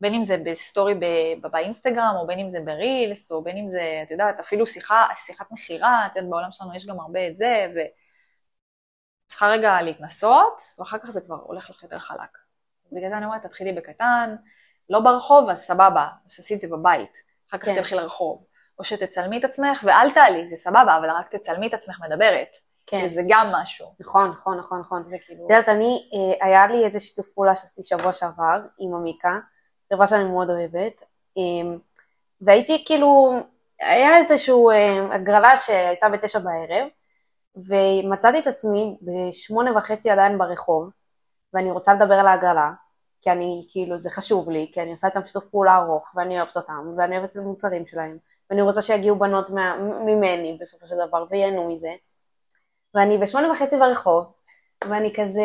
בין אם זה בסטורי באינסטגרם, או בין אם זה ב reels, או בין אם זה, את יודעת, אפילו שיחה, שיחת מכירה, את יודעת, בעולם שלנו יש גם הרבה את זה, ו... צריכה רגע להתנסות, ואחר כך זה כבר הולך לך יותר חלק. בגלל זה אני אומרת, תתחילי בקטן, לא ברחוב, אז סבבה, אז תעשי את זה בבית. אחר כך כן. תלכי לרחוב. או שתצלמי את עצמך ואל תעלי, זה סבבה, אבל רק תצלמי את עצמך מדברת. כן. כאילו, זה גם משהו. נכון, נכון, נכון, נכון. זה כאילו... את יודעת, אני, אה, היה לי איזה שיתוף פעולה שעשיתי שבוע שעבר עם עמיקה, חברה שאני מאוד אוהבת, אה, והייתי כאילו, היה איזושהי אה, הגרלה שהייתה בתשע בערב, ומצאתי את עצמי בשמונה וחצי עדיין ברחוב, ואני רוצה לדבר על ההגרלה, כי אני, כאילו, זה חשוב לי, כי אני עושה איתם שיתוף פעולה ארוך, ואני אוהבת אותם, ואני אוהבת את המוצרים שלהם, ואני רוצה שיגיעו בנות מה, ממני בסופו של דבר, וייהנו מזה. ואני בשמונה וחצי ברחוב, ואני כזה,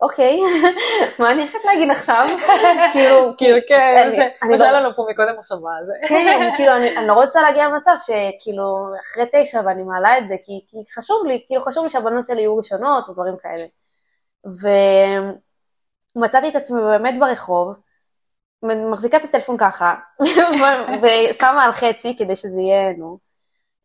אוקיי, מה אני הולכת להגיד עכשיו? כאילו, כאילו, כן, מה שהיה לא- לנו פה מקודם מחשבה, זה... כן, כאילו, אני, לא רוצה להגיע למצב שכאילו, אחרי תשע ואני מעלה את זה, כי, כי חשוב לי, כאילו חשוב לי שהבנות שלי יהיו ראשונות ודברים כאלה. ומצאתי את עצמי באמת ברחוב, מחזיקה את הטלפון ככה, ושמה על חצי כדי שזה יהיה, נו,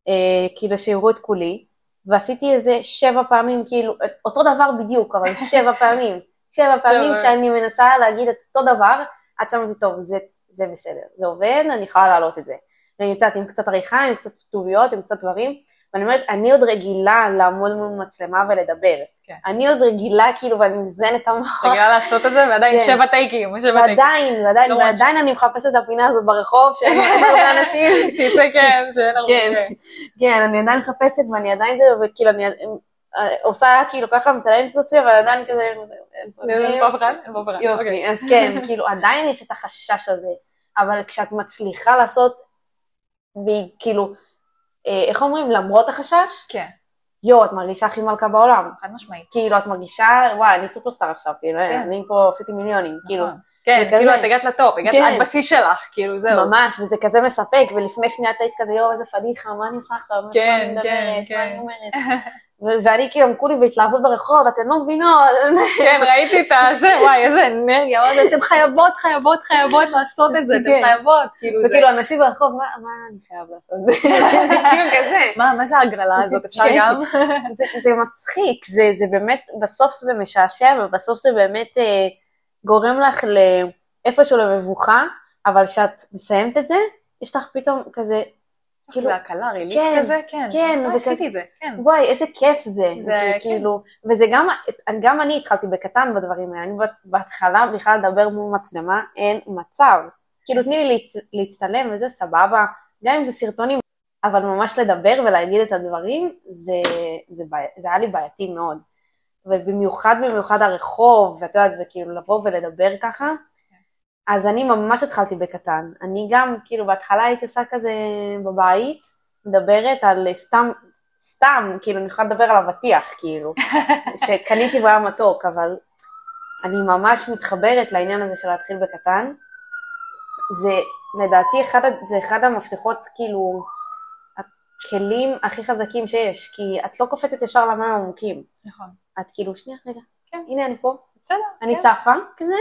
אה, כאילו שיראו את כולי, ועשיתי איזה שבע פעמים, כאילו, אותו דבר בדיוק, אבל שבע פעמים, שבע פעמים. שאני מנסה להגיד את אותו דבר, עד שאמרתי, טוב, זה, זה בסדר, זה עובד, אני יכולה להעלות את זה. ואני יודעת, עם קצת עריכה, עם קצת כתוביות, עם קצת דברים, ואני אומרת, אני עוד רגילה לעמוד מול מצלמה ולדבר. כן. אני עוד רגילה, כאילו, ואני מזנת את המוח. רגילה לעשות את זה, ועדיין כן. שבע טייקים, שבע טייקים. ועדיין, ועדיין, לא ועדיין אני מחפשת את הפינה הזאת ברחוב, שאין בה הרבה אנשים. שיצא כן, שאין הרבה. כן, כן, אני עדיין מחפשת ואני עדיין זה, וכאילו אני אה, עושה כאילו ככה מצלמת את עצמי, אבל עדיין כזה, אין פה אף? אין פה אף. אוקיי. יופי, אז כן, כאילו עדיין יש את החשש הזה, אבל כשאת מצליחה לעשות, והיא כאילו, איך אומרים, למרות החשש, כן, יואו, את מרגישה הכי מלכה בעולם. חד משמעית. כאילו, את מרגישה, וואי, אני סופרסטאר עכשיו, כאילו, כן. אני פה עשיתי מיליונים, כאילו, נכון. כן, וכזה. כאילו את הגעת לטופ, הגעת כן. עד בשיא שלך, כאילו זהו. ממש, וזה כזה מספק, ולפני שנייה את היית כזה, יואו, איזה פדיחה, מה אני עושה עכשיו? כן, מה אני מדברת, כן, מה אני כן. אומרת? ואני כאילו, הם כולי בהתלהבות ברחוב, אתן לא מבינות. כן, ראיתי את הזה, וואי, איזה אנרגיה, אמרתי, אתם חייבות, חייבות, חייבות לעשות את זה, אתם כן. חייבות, כאילו. וכאילו, אנשים ברחוב, מה אני חייב לעשות? כאילו כזה. מה, מה זה ההגרלה הזאת, אפשר כן. גם? זה, מצחיק, זה, זה באמת, בסוף זה משעשע, ובסוף זה באמת אה, גורם לך לאיפשהו למבוכה, אבל כשאת מסיימת את זה, יש לך פתאום כזה, כאילו, זה הקלה, ריליף כן, כזה, כן. כן, אה, וכזה- עשיתי את זה, כן. וואי, איזה כיף זה. זה, זה, זה כן. כאילו, וזה גם, גם אני התחלתי בקטן בדברים האלה, אני בהתחלה בכלל לדבר מול מצלמה, אין מצב. כאילו, תני לי להת, להצטלם וזה סבבה, גם אם זה סרטונים, אבל ממש לדבר ולהגיד את הדברים, זה, זה, בעי- זה היה לי בעייתי מאוד. ובמיוחד במיוחד הרחוב, ואת יודעת, וכאילו לבוא ולדבר ככה, אז אני ממש התחלתי בקטן. אני גם, כאילו, בהתחלה הייתי עושה כזה בבית, מדברת על סתם, סתם, כאילו, אני יכולה לדבר על אבטיח, כאילו, שקניתי והיה מתוק, אבל אני ממש מתחברת לעניין הזה של להתחיל בקטן. זה, לדעתי, אחד, זה אחד המפתחות, כאילו, הכלים הכי חזקים שיש, כי את לא קופצת ישר למים עמוקים. נכון. את כאילו, שנייה, רגע, כן. הנה אני פה, בסדר. אני כן. צפה כזה,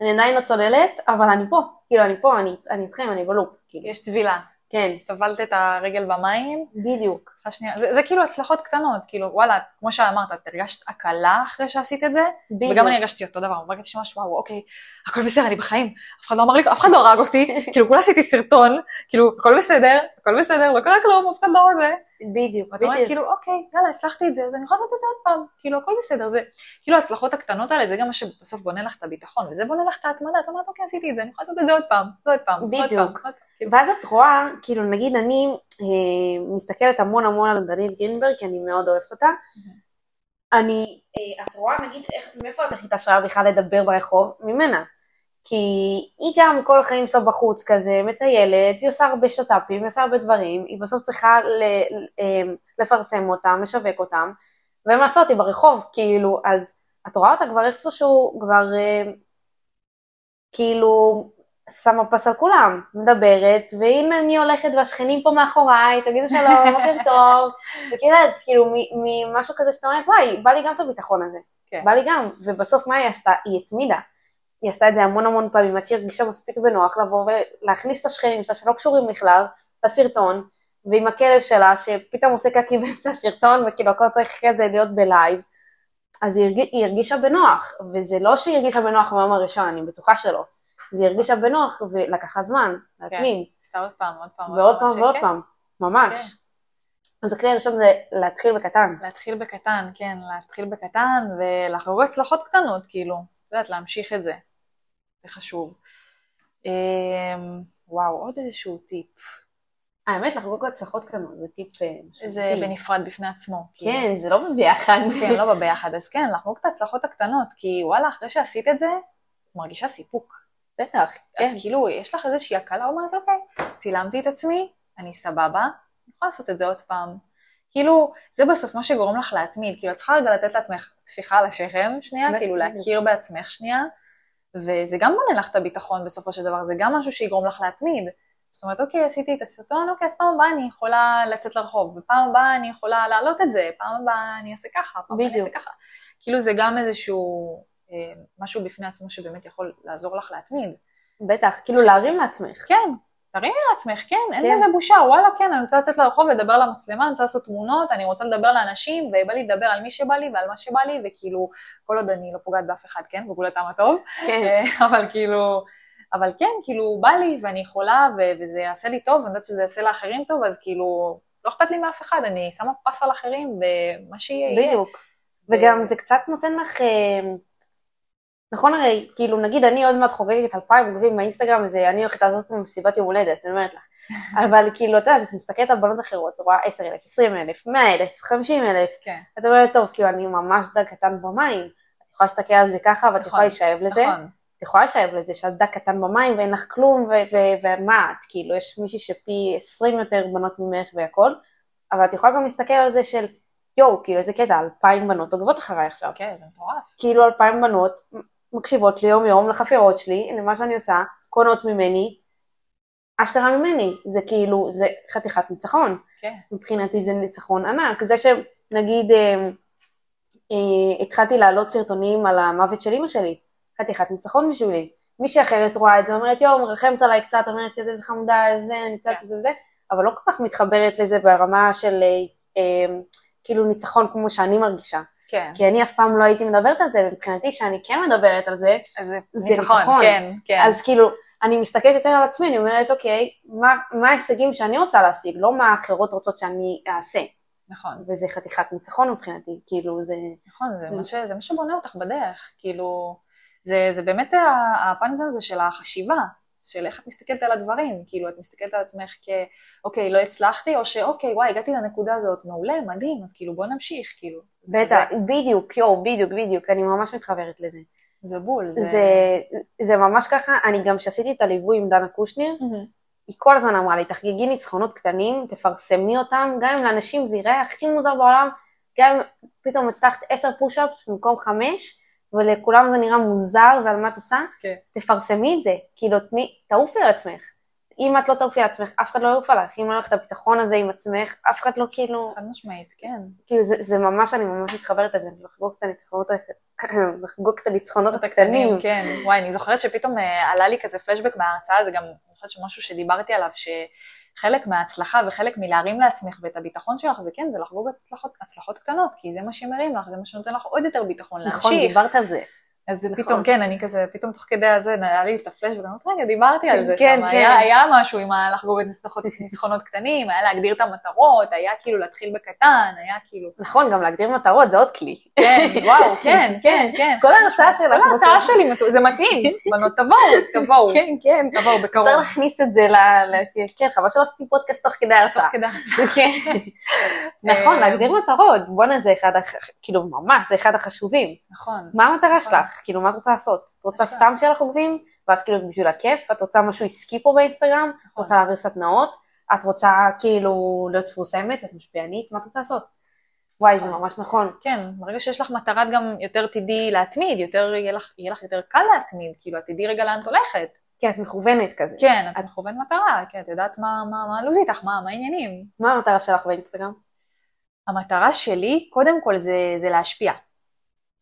אני עדיין לא צוללת, אבל אני פה, כאילו אני פה, אני, אני איתכם, אני בלופ, כאילו, יש טבילה. כן, טבלת את הרגל במים, בדיוק, צריכה שנייה. זה, זה כאילו הצלחות קטנות, כאילו, וואלה, כמו שאמרת, את הרגשת הקלה אחרי שעשית את זה, בדיוק, וגם אני הרגשתי אותו דבר, הרגשתי ממש, וואו, אוקיי, הכל בסדר, אני בחיים, אף אחד לא אמר לי, אף אחד לא הרג אותי, כאילו, כולה עשיתי סרטון, כאילו, הכל בסדר, הכל בסדר, לא קרה כלום, אף אחד לא זה. בדיוק, ואת אומרת, בדיוק, כאילו, אוקיי, יאללה, הצלחתי את זה, אז אני יכולה לעשות את זה עוד פעם, כאילו, הכל בסדר, זה, כאילו, ההצלחות הקטנות האלה, זה גם מה שבסוף בונה לך את הביטחון, וזה בונה לך את ההתמדה, את אומרת, אוקיי, עשיתי את זה, אני יכולה לעשות את זה עוד פעם, ועוד פעם, ועוד פעם, בדיוק. עוד פעם, כאילו, ואז את רואה, כאילו נגיד אני אה, מסתכלת המון המון על דנית גרינברג, כי אני מאוד אוהבת אותה, אני, אה, את רואה נגיד איך, מאיפה את ההשראה בכלל לדבר ברחוב? ממנה. כי היא גם כל החיים שלה בחוץ כזה, מטיילת, והיא עושה הרבה שת"פים, היא עושה הרבה דברים, היא בסוף צריכה ל, אה, לפרסם אותם, לשווק אותם, והם עשו אותי ברחוב, כאילו, אז את רואה אותה כבר איפשהו, כבר אה, כאילו שמה פס על כולם, מדברת, והנה אני הולכת והשכנים פה מאחוריי, תגידו שלום, בוקר טוב, וכאילו, כאילו, ממשהו כזה שאתה אומרת, וואי, בא לי גם את הביטחון הזה, כן. בא לי גם, ובסוף מה היא עשתה? היא התמידה. היא עשתה את זה המון המון פעמים, עד שהיא הרגישה מספיק בנוח לבוא ולהכניס את השכנים שלה שלא קשורים בכלל לסרטון, ועם הכלב שלה שפתאום עושה קקי באמצע הסרטון, וכאילו הכל צריך כזה להיות בלייב, אז היא, הרג... היא הרגישה בנוח, וזה לא שהיא הרגישה בנוח ביום הראשון, אני בטוחה שלא. זה הרגישה בנוח ולקח לה זמן להתמיד, עשתה עוד פעם, עוד פעם, ועוד פעם ועוד שכן. פעם, ממש. אז הכלי הראשון זה להתחיל בקטן. להתחיל בקטן, כן, להתחיל בקטן ולחגוג הצלחות קטנות, כאילו, את יודעת, להמשיך את זה. זה חשוב. אמ, וואו, עוד איזשהו טיפ. האמת, לחגוג הצלחות קטנות זה טיפ אה, משמעותי. זה בנפרד בפני עצמו. כאילו. כן, זה לא ביחד. כן, לא בביחד, אז כן, לחגוג את ההצלחות הקטנות, כי וואלה, אחרי שעשית את זה, את מרגישה סיפוק. בטח, כן. את כאילו, יש לך איזושהי הקלה, אומרת, אוקיי, צילמתי את עצמי, אני סבבה, אני יכולה לעשות את זה עוד פעם. כאילו, זה בסוף מה שגורם לך להתמיד, כאילו, את צריכה רגע לתת לעצמך טפיחה על השכם שנייה. כאילו להכיר בעצמך שנייה, וזה גם בונה לך את הביטחון בסופו של דבר, זה גם משהו שיגרום לך להתמיד. זאת אומרת, אוקיי, עשיתי את הסרטון, אוקיי, אז פעם הבאה אני יכולה לצאת לרחוב, ופעם הבאה אני יכולה להעלות את זה, פעם הבאה אני אעשה ככה, פעם הבאה אני אעשה. ככה. כאילו, זה גם איזשהו משהו בפני עצמו שבאמת יכול לעזור לך להתמיד. בטח, כאילו להרים לעצמך. כן, תרימי לעצמך, כן, אין כן. בזה בושה, וואלה, כן, אני רוצה לצאת לרחוב ולדבר למצלמה, אני רוצה לעשות תמונות, אני רוצה לדבר לאנשים, ובא לי לדבר על מי שבא לי ועל מה שבא לי, וכאילו, כל עוד אני לא פוגעת באף אחד, כן, בגבול הטעם הטוב, כן, אה, אבל כאילו, אבל כן, כאילו, בא לי ואני יכולה, ו- וזה יעשה לי טוב, ואני יודעת שזה יעשה לאחרים טוב, אז כאילו, לא אכפת לי מאף אחד, אני שמה פס על אחרים, ומה שיהיה, יהיה. בדיוק. וגם זה קצת נותן לך, אה, נכון הרי, כאילו נגיד אני עוד מעט חוגגת אלפיים עוקבים באינסטגרם, זה אני הולכת לעשות מסיבת יום הולדת, אני אומרת לך. אבל כאילו, את יודעת, את מסתכלת על בנות אחרות, את רואה 10,000, 20,000, 100,000, 50,000, כן, את אומרת, טוב, כאילו אני ממש דג קטן במים, את יכולה להסתכל על זה ככה, ואת נכון, יכולה להישאב לזה, נכון, את יכולה להישאב לזה שאת דג קטן במים ואין לך כלום, ומה את, כאילו, יש מישהי שפי 20 יותר בנות ממך והכל, אבל את יכולה גם להסתכל על זה של, יואו, כאילו איזה קטע, אלפיים בנות עוקבות אחריי עכשיו. אוקיי, זה מטורף. כאילו אלפיים בנות מקשיבות לי יום יום לחפירות שלי, למה שאני עושה, קונות ממני, אשכרה ממני, זה כאילו, זה חתיכת ניצחון. כן, מבחינתי זה ניצחון ענק. זה שנגיד אה, אה, התחלתי להעלות סרטונים על המוות של אימא שלי, חתיכת ניצחון בשבילי. מישהי אחרת רואה את זה, אומרת, יואו, מרחמת עליי קצת, אומרת איזה חמודה, איזה, אני קצת, כן. זה זה, אבל לא כל כך מתחברת לזה ברמה של אה, אה, כאילו ניצחון כמו שאני מרגישה. כן, כי אני אף פעם לא הייתי מדברת על זה, ומבחינתי שאני כן מדברת על זה, אז זה זה ניצחון, ניצחון. כן, כן. אז כאילו, אני מסתכלת יותר על עצמי, אני אומרת, אוקיי, מה, מה ההישגים שאני רוצה להשיג, לא מה האחרות רוצות שאני אעשה. נכון. וזה חתיכת ניצחון מבחינתי, כאילו זה... נכון, זה, זה- מה, ש, זה מה שבונה אותך בדרך, כאילו, זה, זה באמת ה- הפאנל הזה של החשיבה, של איך את מסתכלת על הדברים, כאילו את מסתכלת על עצמך כאוקיי, לא הצלחתי, או שאוקיי, וואי, הגעתי לנקודה הזאת, מעולה, מדהים, אז כאילו בוא נמשיך, כאילו. בטח, בדיוק, יואו, בדיוק, בדיוק, אני ממש מתחברת לזה. זה בול, זה... זה, זה ממש ככה, אני גם כשעשיתי את הליווי עם דנה קושניר, היא כל הזמן אמרה לי, תחגגי ניצחונות קטנים, תפרסמי אותם, גם אם לאנשים זה ייראה הכי מוזר בעולם, גם אם פתאום הצלחת עשר פוש-אפס במקום חמש, ולכולם זה נראה מוזר ועל מה את עושה, כן. תפרסמי את זה, כאילו תני, תעופי על עצמך. אם את לא תעופי על עצמך, אף אחד לא יעוף עליך, אם לא לך את הביטחון הזה עם עצמך, אף אחד לא כאילו, חד משמעית, כן. כאילו זה, זה ממש, אני ממש מתחברת לזה, לחגוג את הניצחונות, לחגוג את הניצחונות הקטנים. כן, וואי, אני זוכרת שפתאום אה, עלה לי כזה פלשבק מההרצאה, זה גם, אני זוכרת שמשהו שדיברתי עליו, שחלק מההצלחה וחלק מלהרים לעצמך ואת הביטחון שלך, זה כן, זה לחגוג הצלחות, הצלחות קטנות, כי זה מה שמרים לך, זה מה שנותן לך עוד יותר ביטחון להמשיך. נכון, דיברת על זה. אז זה נכון. פתאום, כן, אני כזה, פתאום תוך כדי הזה, היה לי את הפלאש, וגם אמרתי, רגע, דיברתי על זה כן, שם, כן. היה, היה משהו עם לחגוג את ניצחונות- קטנים, היה להגדיר את המטרות, היה כאילו להתחיל בקטן, היה כאילו, נכון, גם להגדיר מטרות זה עוד כלי. כן, וואו, כן, כן, כן. כל ההרצאה שלך. כל ההרצאה שלי, זה מתאים, בנות, תבואו, תבואו, כן, כן. תבואו בקרוב. אפשר להכניס את זה ל... כן, חבל שלא עשיתי פודקאסט תוך כדי תוך ההרצאה. כדי. כן. נכון, אה, להגדיר מטרות. בואנה, זה אחד, כאילו, ממש, זה אחד החשובים. נכון, מה המטרה נכון. כאילו, מה את רוצה לעשות? את רוצה. סתם שיהיה לך עוקבים? ואז כאילו בשביל הכיף? את רוצה משהו עסקי פה באינסטגרם? את רוצה להעביר סדנאות? את רוצה כאילו להיות מפורסמת? את משפיענית? מה את רוצה לעשות? וואי, זה ממש נכון. כן, ברגע שיש לך מטרה את גם יותר תדעי להתמיד, יותר, יהיה לך, יהיה לך יותר קל להתמיד, כאילו, את תדעי רגע לאן את הולכת. כן, את מכוונת כזה. כן, את מכוון מטרה, כן, את יודעת מה, מה, מה הלו"ז איתך, מה, מה העניינים. מה המטרה שלך באינסטגרם? המטרה שלי, קודם כל, זה, זה להשפיע.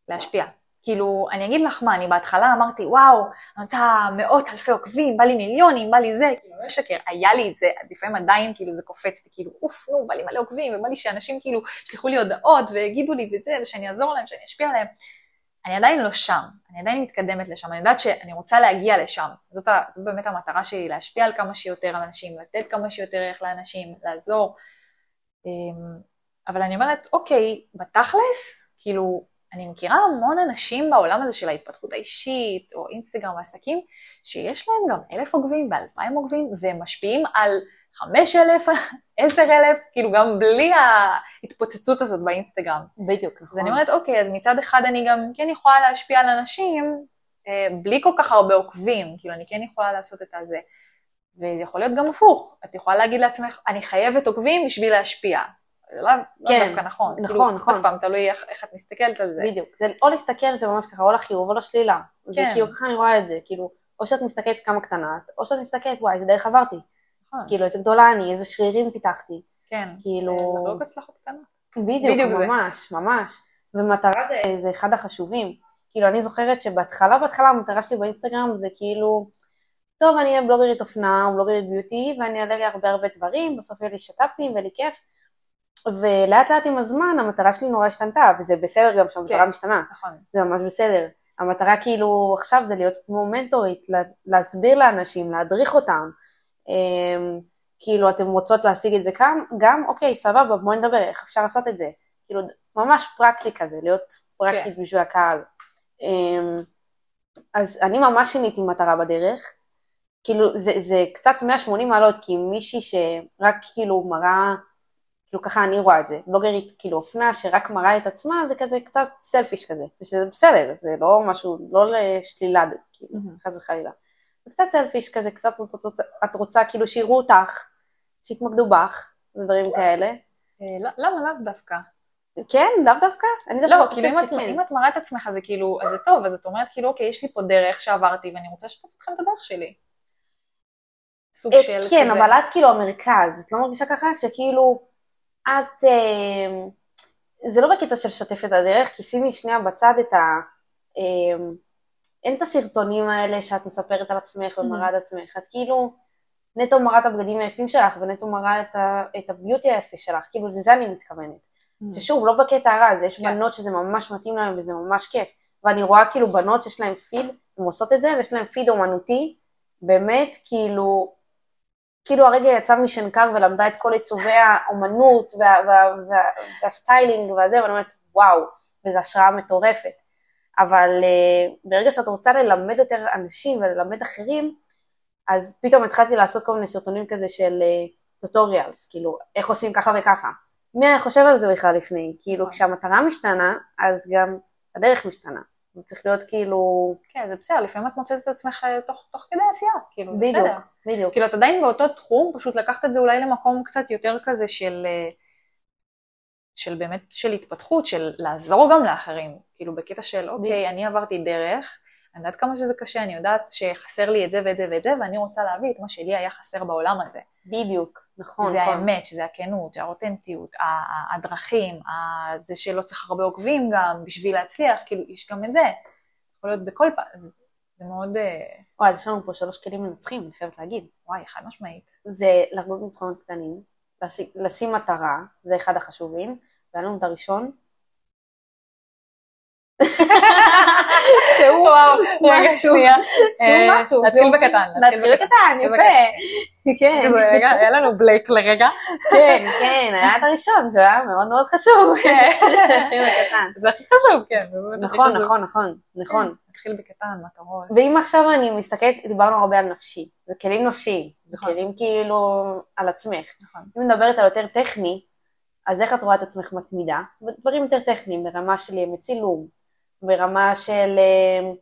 להשפיע. כאילו, אני אגיד לך מה, אני בהתחלה אמרתי, וואו, אני רוצה מאות אלפי עוקבים, בא לי מיליונים, בא לי זה, כאילו, לא אשקר, היה לי את זה, לפעמים עדיין כאילו זה קופץ לי, כאילו, אוף, נו, בא לי מלא עוקבים, ובא לי שאנשים כאילו ישלחו לי הודעות ויגידו לי וזה, ושאני אעזור להם, שאני אשפיע עליהם. אני עדיין לא שם, אני עדיין מתקדמת לשם, אני יודעת שאני רוצה להגיע לשם. זאת, ה, זאת באמת המטרה שלי, להשפיע על כמה שיותר אנשים, לתת כמה שיותר ערך לאנשים, לעזור. אמ, אבל אני אומרת, אוקיי, בתכלס, כאילו, אני מכירה המון אנשים בעולם הזה של ההתפתחות האישית, או אינסטגרם ועסקים, שיש להם גם אלף עוקבים ואלפיים עוקבים, והם משפיעים על חמש אלף, עשר אלף, כאילו גם בלי ההתפוצצות הזאת באינסטגרם. בדיוק, נכון. אז אני אומרת, אוקיי, אז מצד אחד אני גם כן יכולה להשפיע על אנשים אה, בלי כל כך הרבה עוקבים, כאילו אני כן יכולה לעשות את הזה. ויכול להיות גם הפוך, את יכולה להגיד לעצמך, אני חייבת עוקבים בשביל להשפיע. זה לא, לא כן, דווקא נכון. נכון, כאילו, נכון. עוד פעם, תלוי איך, איך את מסתכלת על זה. בדיוק. זה או להסתכל, זה ממש ככה, או לחיוב או לשלילה. זה כן. כאילו, ככה אני רואה את זה. כאילו, או שאת מסתכלת כמה קטנה, או שאת מסתכלת, וואי, איזה דרך עברתי. נכון, כאילו, איזה גדולה אני, איזה שרירים פיתחתי. כן. כאילו... לחגוג הצלחות קטנות. בדיוק, בדיוק זה. ממש, ממש. ומטרה זה, זה אחד החשובים. כאילו, אני זוכרת שבהתחלה, בהתחלה המטרה שלי באינסטגרם זה כאילו, טוב, אני אהיה בלוגרית אופנה או בלוגרית ביוטי, ואני אעלה לי הרבה הרבה דברים, בסוף יהיה לי שת"פים ויהיה לי כיף. ולאט לאט עם הזמן המטרה שלי נורא השתנתה, וזה בסדר גם שהמטרה כן. משתנה, נכון. זה ממש בסדר. המטרה כאילו עכשיו זה להיות כמו מנטורית, לה- להסביר לאנשים, להדריך אותם. אמ, כאילו, אתם רוצות להשיג את זה גם, גם, אוקיי, סבבה, בואי נדבר, איך אפשר לעשות את זה. כאילו, ממש פרקטי כזה, להיות פרקטית כן. בשביל הקהל. אמ, אז אני ממש שיניתי מטרה בדרך. כאילו, זה, זה קצת 180 מעלות, כי מישהי שרק כאילו מראה, כאילו ככה אני רואה את זה, בלוגרית כאילו אופנה שרק מראה את עצמה, זה כזה קצת סלפיש כזה, ושזה בסדר, זה לא משהו, לא לשלילה, כאילו, מהמם. חס וחלילה. זה קצת סלפיש כזה, קצת את רוצה, את רוצה כאילו שיראו אותך, שיתמקדו בך, ודברים כאלה. אה, לא- למה לאו דווקא? כן, לאו דווקא? אני דווקא לא, חושבת כאילו שכן. אם את מראה את עצמך זה כאילו, אז זה טוב, אז את אומרת כאילו, אוקיי, יש לי פה דרך שעברתי ואני רוצה לשתף אתכם את הדרך שלי. סוג אה, של כן, כזה. אבל את כאילו המרכז, את לא מרגישה ככה? שכאילו, את... אה, זה לא בקטע של לשתף את הדרך, כי שימי שנייה בצד את ה... אה, אין את הסרטונים האלה שאת מספרת על עצמך ומראה את עצמך, את כאילו נטו מראה את הבגדים היפים שלך ונטו מראה את, ה, את הביוטי היפה שלך, כאילו לזה אני מתכוונת. ששוב, לא בקטע הרע, זה יש Mm. כן. בנות שזה ממש מתאים להן וזה ממש כיף. ואני רואה כאילו בנות שיש להן פיד, הן עושות את זה, ויש להן פיד אומנותי, באמת, כאילו, כאילו הרגע יצאה משנקר ולמדה את כל עיצובי האומנות וה, וה, וה, וה styling והזה, ואני אומרת, וואו, וזו השראה מטורפת. אבל uh, ברגע שאת רוצה ללמד יותר אנשים וללמד אחרים, אז פתאום התחלתי לעשות כל מיני סרטונים כזה של טוטוריאלס, כאילו, איך עושים ככה וככה. מי היה חושב על זה בכלל לפני? כאילו, נכון. כשהמטרה משתנה, אז גם הדרך משתנה. זה צריך להיות כאילו... כן, זה בסדר, לפעמים את מוצאת את עצמך אה, תוך, תוך כדי עשייה, כאילו, זה בדיוק, בסדר. בדיוק. כאילו, את עדיין באותו תחום, פשוט לקחת את זה אולי למקום קצת יותר כזה של, אה, של באמת, של התפתחות, של לעזור גם לאחרים. כאילו, בקטע של, אוקיי, אני עברתי דרך, אני יודעת כמה שזה קשה, אני יודעת שחסר לי את זה ואת זה ואת זה, ואני רוצה להביא את מה שלי היה חסר בעולם הזה. בדיוק, נכון. זה נכון. האמת, שזה הכנות, האותנטיות, הדרכים, זה שלא צריך הרבה עוקבים גם בשביל להצליח, כאילו, יש גם את זה. יכול להיות בכל פעם, זה זה מאוד, אה, וואי, אז יש לנו פה שלוש כלים מנצחים, אני חייבת להגיד. וואי, חד משמעית. זה לחגוג ניצחונות קטנים, לשים, לשים מטרה, זה אחד החשובים, והיה לנו את הראשון. שהוא משהו. שהוא אה, משהו, שהוא- בקטן. להתחיל בקטן, יפה. כן, רגע, היה לנו בלייק לרגע. כן, כן, היה את הראשון, שהוא היה מאוד מאוד חשוב. להתחיל בקטן. זה הכי חשוב, כן. נכון, חשוב. נכון, נכון, נכון. להתחיל בקטן, מטרות. ואם עכשיו אני מסתכלת, דיברנו הרבה על נפשי, זה כלים נפשיים, זה נכון. כלים כאילו על עצמך. נכון. אם מדברת על יותר טכני, אז איך את רואה את עצמך מתמידה? דברים יותר טכניים, ברמה של ימי צילום, ברמה של אה,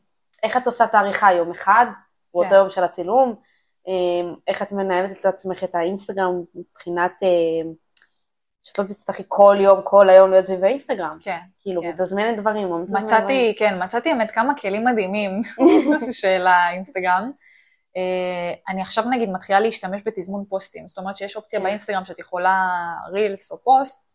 איך את עושה את העריכה יום אחד, באותו כן. יום של הצילום, אה, איך את מנהלת את עצמך את האינסטגרם מבחינת אה, שאת לא תצטרכי כל יום, כל היום להיות סביב האינסטגרם. כן. כאילו, כן. מתזמנת דברים, או מתזמנת דברים. מצאתי, כן, מצאתי באמת כמה כלים מדהימים של האינסטגרם. אה, אני עכשיו נגיד מתחילה להשתמש בתזמון פוסטים, זאת אומרת שיש אופציה כן. באינסטגרם שאת יכולה רילס או פוסט,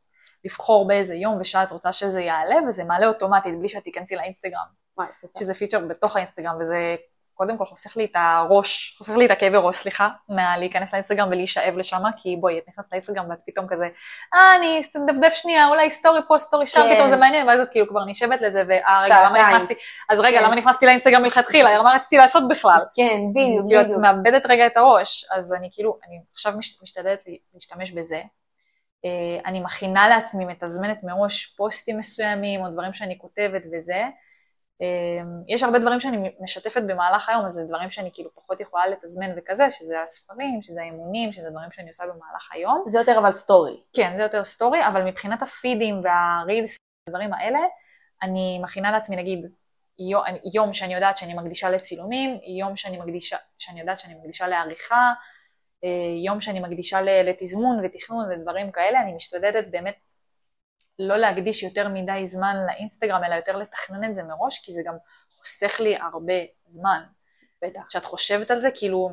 לבחור באיזה יום ושעה את רוצה שזה יעלה, וזה מעלה אוטומטית בלי שאת תיכנסי לאינסטגרם, וואי. שזה feature בתוך האינסטגרם, וזה קודם כל חוסך לי את הראש, חוסך לי את הכאבי ראש, סליחה, מלהיכנס לאינסטגרם ולהישאב לשם, כי בואי, את נכנסת לאינסטגרם ואת פתאום כזה, אה, אני אדפדף שנייה, אולי סטורי פה, סטורי שם, כן. פתאום זה מעניין, ואז את כאילו כבר נשבת לזה, ואה, רגע, למה. נכנסתי, אז רגע, כן. למה נכנסתי לאינסטגרם מלכתחילה, מה רציתי לעשות בכלל? כן, בדיוק, כאילו, את בדיוק. מאבדת רגע את הראש, אז אני כאילו, אני עכשיו מש- משתדלת להשתמש בזה. אה, אני מכינה לעצמי, מתזמנת מראש פוסטים מסוימים, או דברים שאני כותבת וזה. אה, יש הרבה דברים שאני משתפת במהלך היום, אז זה דברים שאני כאילו פחות יכולה לתזמן וכזה, שזה הספרים, שזה האימונים, שזה דברים שאני עושה במהלך היום. זה יותר אבל סטורי. כן, זה יותר סטורי, אבל מבחינת הפידים וה reels, הדברים האלה, אני מכינה לעצמי, נגיד, יום, יום שאני יודעת שאני מקדישה לצילומים, יום שאני, מקדישה, שאני יודעת שאני מקדישה לעריכה, יום שאני מקדישה לתזמון ותכנון ודברים כאלה, אני משתדלת באמת לא להקדיש יותר מדי זמן לאינסטגרם, אלא יותר לתכנן את זה מראש, כי זה גם חוסך לי הרבה זמן. בטח. כשאת חושבת על זה, כאילו,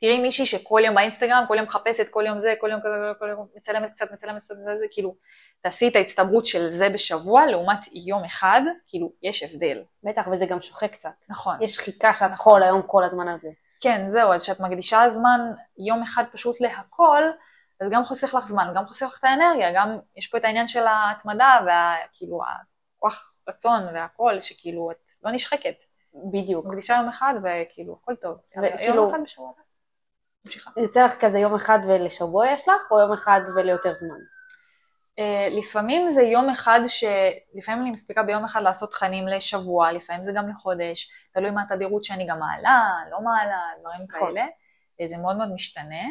תראי מישהי שכל יום באינסטגרם, כל יום מחפשת, כל יום זה, כל יום כזה, כל יום מצלמת קצת, מצלמת קצת, זה, זה, כאילו, תעשי את ההצטברות של זה בשבוע, לעומת יום אחד, כאילו, יש הבדל. בטח, וזה גם שוחק קצת. נכון. יש שחיקה שאת נכון. כל היום, כל הזמן על זה. כן, זהו, אז כשאת מקדישה זמן יום אחד פשוט להכל, אז גם חוסך לך זמן, גם חוסך לך את האנרגיה, גם יש פה את העניין של ההתמדה, וכאילו, הכוח רצון והכל, שכאילו, את לא נשחקת. בדיוק. מקדישה יום אחד, וכאילו, הכל טוב. וכאילו- יום אחד בשבוע. ממשיכה. יוצא לך כזה יום אחד ולשבוע יש לך, או יום אחד וליותר זמן? אה, לפעמים זה יום אחד ש... לפעמים אני מספיקה ביום אחד לעשות תכנים לשבוע, לפעמים זה גם לחודש, תלוי מה התדירות שאני גם מעלה, לא מעלה, דברים נכון. כאלה. אה, זה מאוד מאוד משתנה,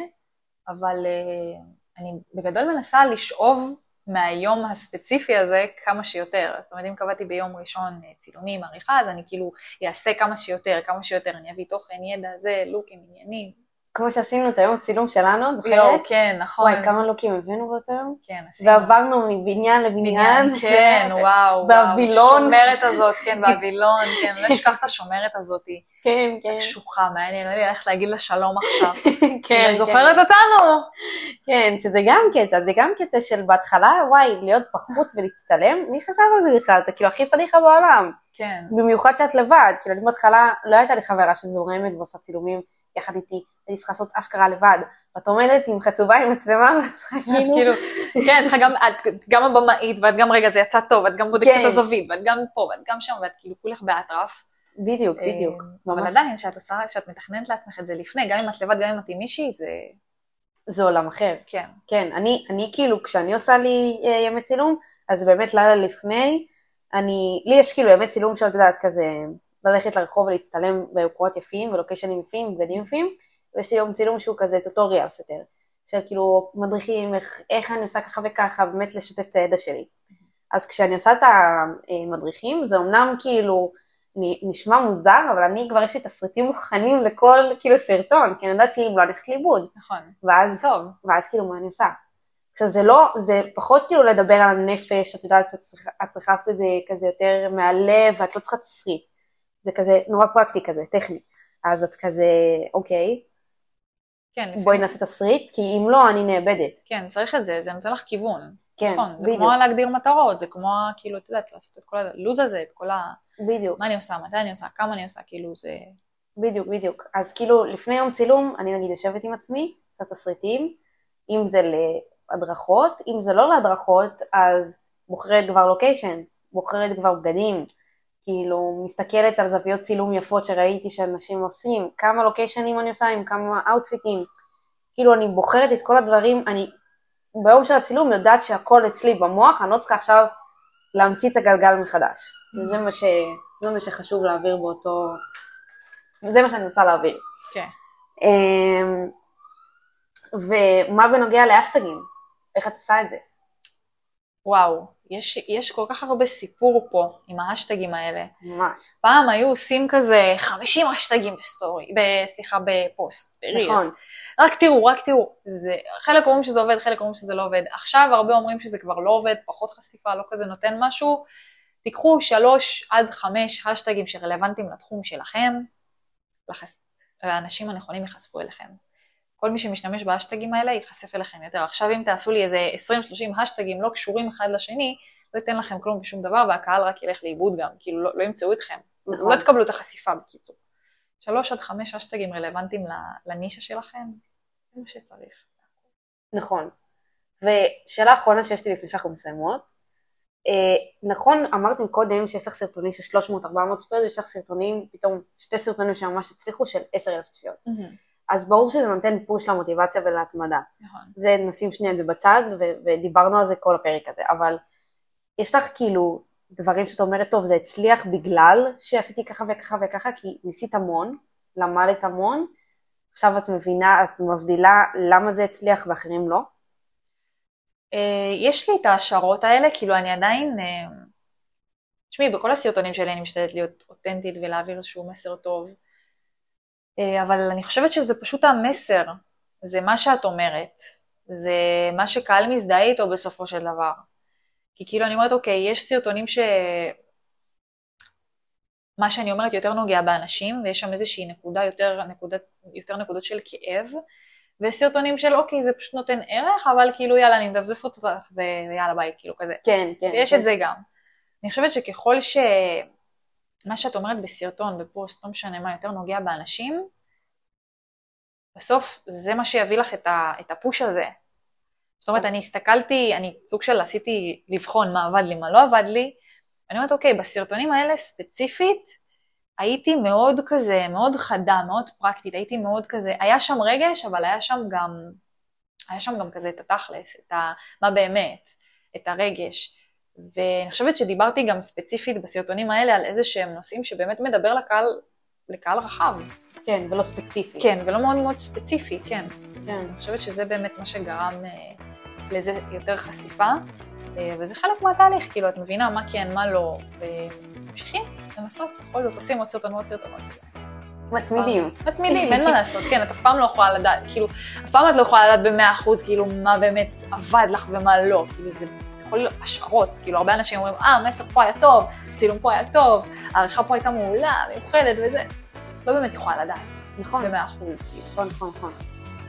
אבל אה, אני בגדול מנסה לשאוב מהיום הספציפי הזה כמה שיותר. זאת אומרת, אם קבעתי ביום ראשון צילומים, עריכה, אז אני כאילו אעשה כמה שיותר, כמה שיותר, אני אביא תוכן, ידע, זה, לוקים, עניינים. כמו שעשינו את היום הצילום שלנו, את יואו, זוכרת? כן, נכון. וואי, כמה לוקים הבאנו באותו יום? כן, עשינו. ועברנו מבניין לבניין. בניין, כן, וואו, וואו. בווילון. השומרת הזאת, כן, בווילון, כן, לא אשכח את השומרת הזאת. כן, כן. קשוחה, מעניין, לא יודעת איך להגיד לה שלום עכשיו. כן, היא זוכרת אותנו. כן, שזה גם קטע, זה גם קטע של בהתחלה, וואי, להיות בחוץ ולהצטלם, מי חשב על זה בכלל? זה כאילו הכי פדיחה בעולם. כן, במיוחד שאת לבד, כאילו אני בהתחלה לא הייתה לי חברה שזורמת ועושה צילומים יחד איתי, הייתי צריכה לעשות אשכרה לבד. ואת עומדת עם חצובה עם מצלמה ואת צריכה כאילו, כאילו, כן, צריכה גם, את גם הבמאית, ואת גם, רגע, זה יצא טוב, ואת גם בודקת כן. את הזווית, ואת גם פה, ואת גם שם, ואת כאילו כולך באטרף. בדיוק, בדיוק, אה, אבל ממש, עדיין, כשאת עושה, כשאת מתכננת לעצמך את זה לפני, גם אם את לבד, גם אם את עם מישהי, זה, זה עולם אחר. כן, כן, אני, אני כאילו, כשאני עושה לי אה, ימי צילום, אז באמת לילה לפני, אני, לי יש כאילו ימי צילום שאת יודעת, כזה, ללכת לרחוב ולהצטלם במקומות יפים ולוקיישנים יפים, בגדים יפים, ויש לי יום צילום שהוא כזה טוטוריאלס יותר, של כאילו מדריכים איך, איך אני עושה ככה וככה, באמת לשתף את הידע שלי. אז כשאני עושה את המדריכים, זה אמנם כאילו נשמע מוזר, אבל אני כבר יש לי תסריטים מוכנים לכל כאילו סרטון, כי אני יודעת שאם לא אני הולכת לאיבוד. נכון. ואז, טוב. ואז כאילו מה אני עושה? עכשיו זה לא, זה פחות כאילו לדבר על הנפש, את יודעת, את צריכה, את צריכה לעשות את זה כזה יותר מהלב, ואת לא צריכה תסריט. זה כזה נורא פרקטי כזה, טכני. אז את כזה, אוקיי, כן, בואי נעשה תסריט, כי אם לא, אני נאבדת. כן, צריך את זה, זה נותן לך כיוון. כן, נכון, בדיוק. זה כמו להגדיר מטרות, זה כמו, כאילו, את יודעת, לעשות את כל הלו"ז הזה, את כל ה... בדיוק. מה אני עושה, מתי אני עושה, כמה אני עושה, כאילו, זה... בדיוק, בדיוק. אז כאילו, לפני יום צילום, אני נגיד יושבת עם עצמי, עושה תסריטים, אם זה להדרכות, אם זה לא להדרכות, אז בוחרת כבר לוקיישן, בוחרת כבר בגדים, כאילו, מסתכלת על זוויות צילום יפות שראיתי שאנשים עושים, כמה לוקיישנים אני עושה עם כמה אאוטפיטים, כאילו, אני בוחרת את כל הדברים, אני ביום של הצילום יודעת שהכל אצלי במוח, אני לא צריכה עכשיו להמציא את הגלגל מחדש. וזה מה, ש... זה מה שחשוב להעביר באותו... זה מה שאני מנסה להעביר. כן. אמ, ומה בנוגע להאשטגים? איך את עושה את זה? וואו, יש, יש כל כך הרבה סיפור פה עם האשטגים האלה. ממש. פעם היו עושים כזה 50 אשטגים בסטורי, ב, סליחה, בפוסט, ב reels. נכון. רק תראו, רק תראו. זה, חלק אומרים שזה עובד, חלק אומרים שזה לא עובד. עכשיו הרבה אומרים שזה כבר לא עובד, פחות חשיפה, לא כזה נותן משהו. תיקחו שלוש עד חמש השטגים שרלוונטיים לתחום שלכם, לחס... והאנשים הנכונים ייחשפו אליכם. כל מי שמשתמש בהשטגים האלה ייחשף אליכם יותר. עכשיו אם תעשו לי איזה 20-30 השטגים לא קשורים אחד לשני, לא ייתן לכם כלום בשום דבר, והקהל רק ילך לאיבוד גם, כאילו לא, לא ימצאו אתכם. נכון. לא תקבלו את החשיפה בקיצור. שלוש עד חמש השטגים רלוונטיים לנישה שלכם, זה מה שצריך. נכון. ושאלה אחרונה שיש לי לפני שאנחנו מסיימות, אה, נכון, אמרתם קודם שיש לך סרטונים של 300-400 צפיות, ויש לך סרטונים, פתאום שתי סרטונים שממש הצליחו של 10,000 צפיות. אז ברור שזה נותן פוש למוטיבציה ולהתמדה. נכון. זה, נשים שנייה את זה בצד, ו- ודיברנו על זה כל הפרק הזה, אבל יש לך כאילו דברים שאת אומרת, טוב, זה הצליח בגלל שעשיתי ככה וככה וככה, כי ניסית המון, למדת המון, עכשיו את מבינה, את מבדילה למה זה הצליח ואחרים לא? אה, יש לי את ההשערות האלה, כאילו אני עדיין... אה, תשמעי, בכל הסרטונים שלי אני משתדלת להיות אותנטית ולהעביר איזשהו מסר טוב, אבל אני חושבת שזה פשוט המסר, זה מה שאת אומרת, זה מה שקהל מזדהה איתו בסופו של דבר. כי כאילו אני אומרת, אוקיי, יש סרטונים ש... מה שאני אומרת יותר נוגע באנשים, ויש שם איזושהי נקודה, יותר, נקודת, יותר נקודות של כאב, ויש סרטונים של אוקיי, זה פשוט נותן ערך, אבל כאילו יאללה, אני מדפדף אותך ויאללה ביי, כאילו כזה. כן, כן. ויש כן. את זה גם. אני חושבת שככל ש... מה שאת אומרת בסרטון, בפוסט, לא משנה מה, יותר נוגע באנשים, בסוף זה מה שיביא לך את, ה... את הפוש הזה. זאת אומרת, אני הסתכלתי, אני סוג של עשיתי לבחון מה עבד לי, מה לא עבד לי, ואני אומרת, אוקיי, בסרטונים האלה ספציפית, הייתי מאוד כזה, מאוד חדה, מאוד פרקטית, הייתי מאוד כזה, היה שם רגש, אבל היה שם גם, היה שם גם כזה את התכלס, את ה, מה באמת, את הרגש. ואני חושבת שדיברתי גם ספציפית בסרטונים האלה על איזה שהם נושאים שבאמת מדבר לקהל, לקהל רחב. כן, ולא ספציפי. כן, ולא מאוד מאוד ספציפי, כן. כן. אני חושבת שזה באמת מה שגרם אה, לזה יותר חשיפה, אה, וזה חלק מהתהליך, כאילו, את מבינה מה כן, מה לא, וממשיכים לנסות, בכל זאת עושים עוד סרטון ועוד סרטון ועוד סרטון. מתמידים. מתמידים, אין מה לעשות, כן, את אף פעם לא יכולה לדעת, כאילו, אף פעם את לא יכולה לדעת במאה אחוז, כאילו, מה באמת עבד לך ומה לא, כאילו, זה להיות השערות, כאילו, הרבה אנשים אומרים, אה, המסר פה היה טוב, הצילום פה היה טוב, העריכה פה הייתה מעולה, מיוחדת וזה, לא באמת יכולה לדעת, נכון. במאה אחוז, כאילו. נכון, נכון, נכון.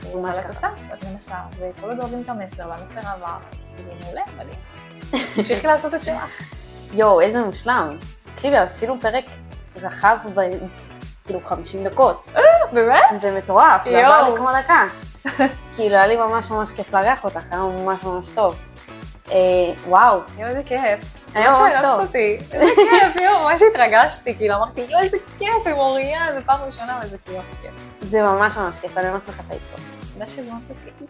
אבל את. עושה, ואת מנסה, וכל עוד אוהבים את המסר, והמסר עבר, אז כאילו מעולה, מדהים. תמשיכי לעשות את שלך. יואו, איזה מושלם. תקשיבי, עשינו פרק רחב ב... כאילו 50 דקות. באמת? זה מטורף, זה. עבר לי כמו דקה. כאילו, היה לי ממש ממש כיף לארח אותך, היה ממש ממש טוב. אה, וואו, יואו, איזה כיף. היה ממש שהעלבת טוב. אותי. איזה כיף, יואו, ממש התרגשתי, כאילו, אמרתי, יואו, איזה כיף עם אוריה, זו פעם ראשונה, וזה כאילו כיף. זה ממש ממש כיף, אני ממש שמחה שהיית פה. תודה שהזמנת אותי.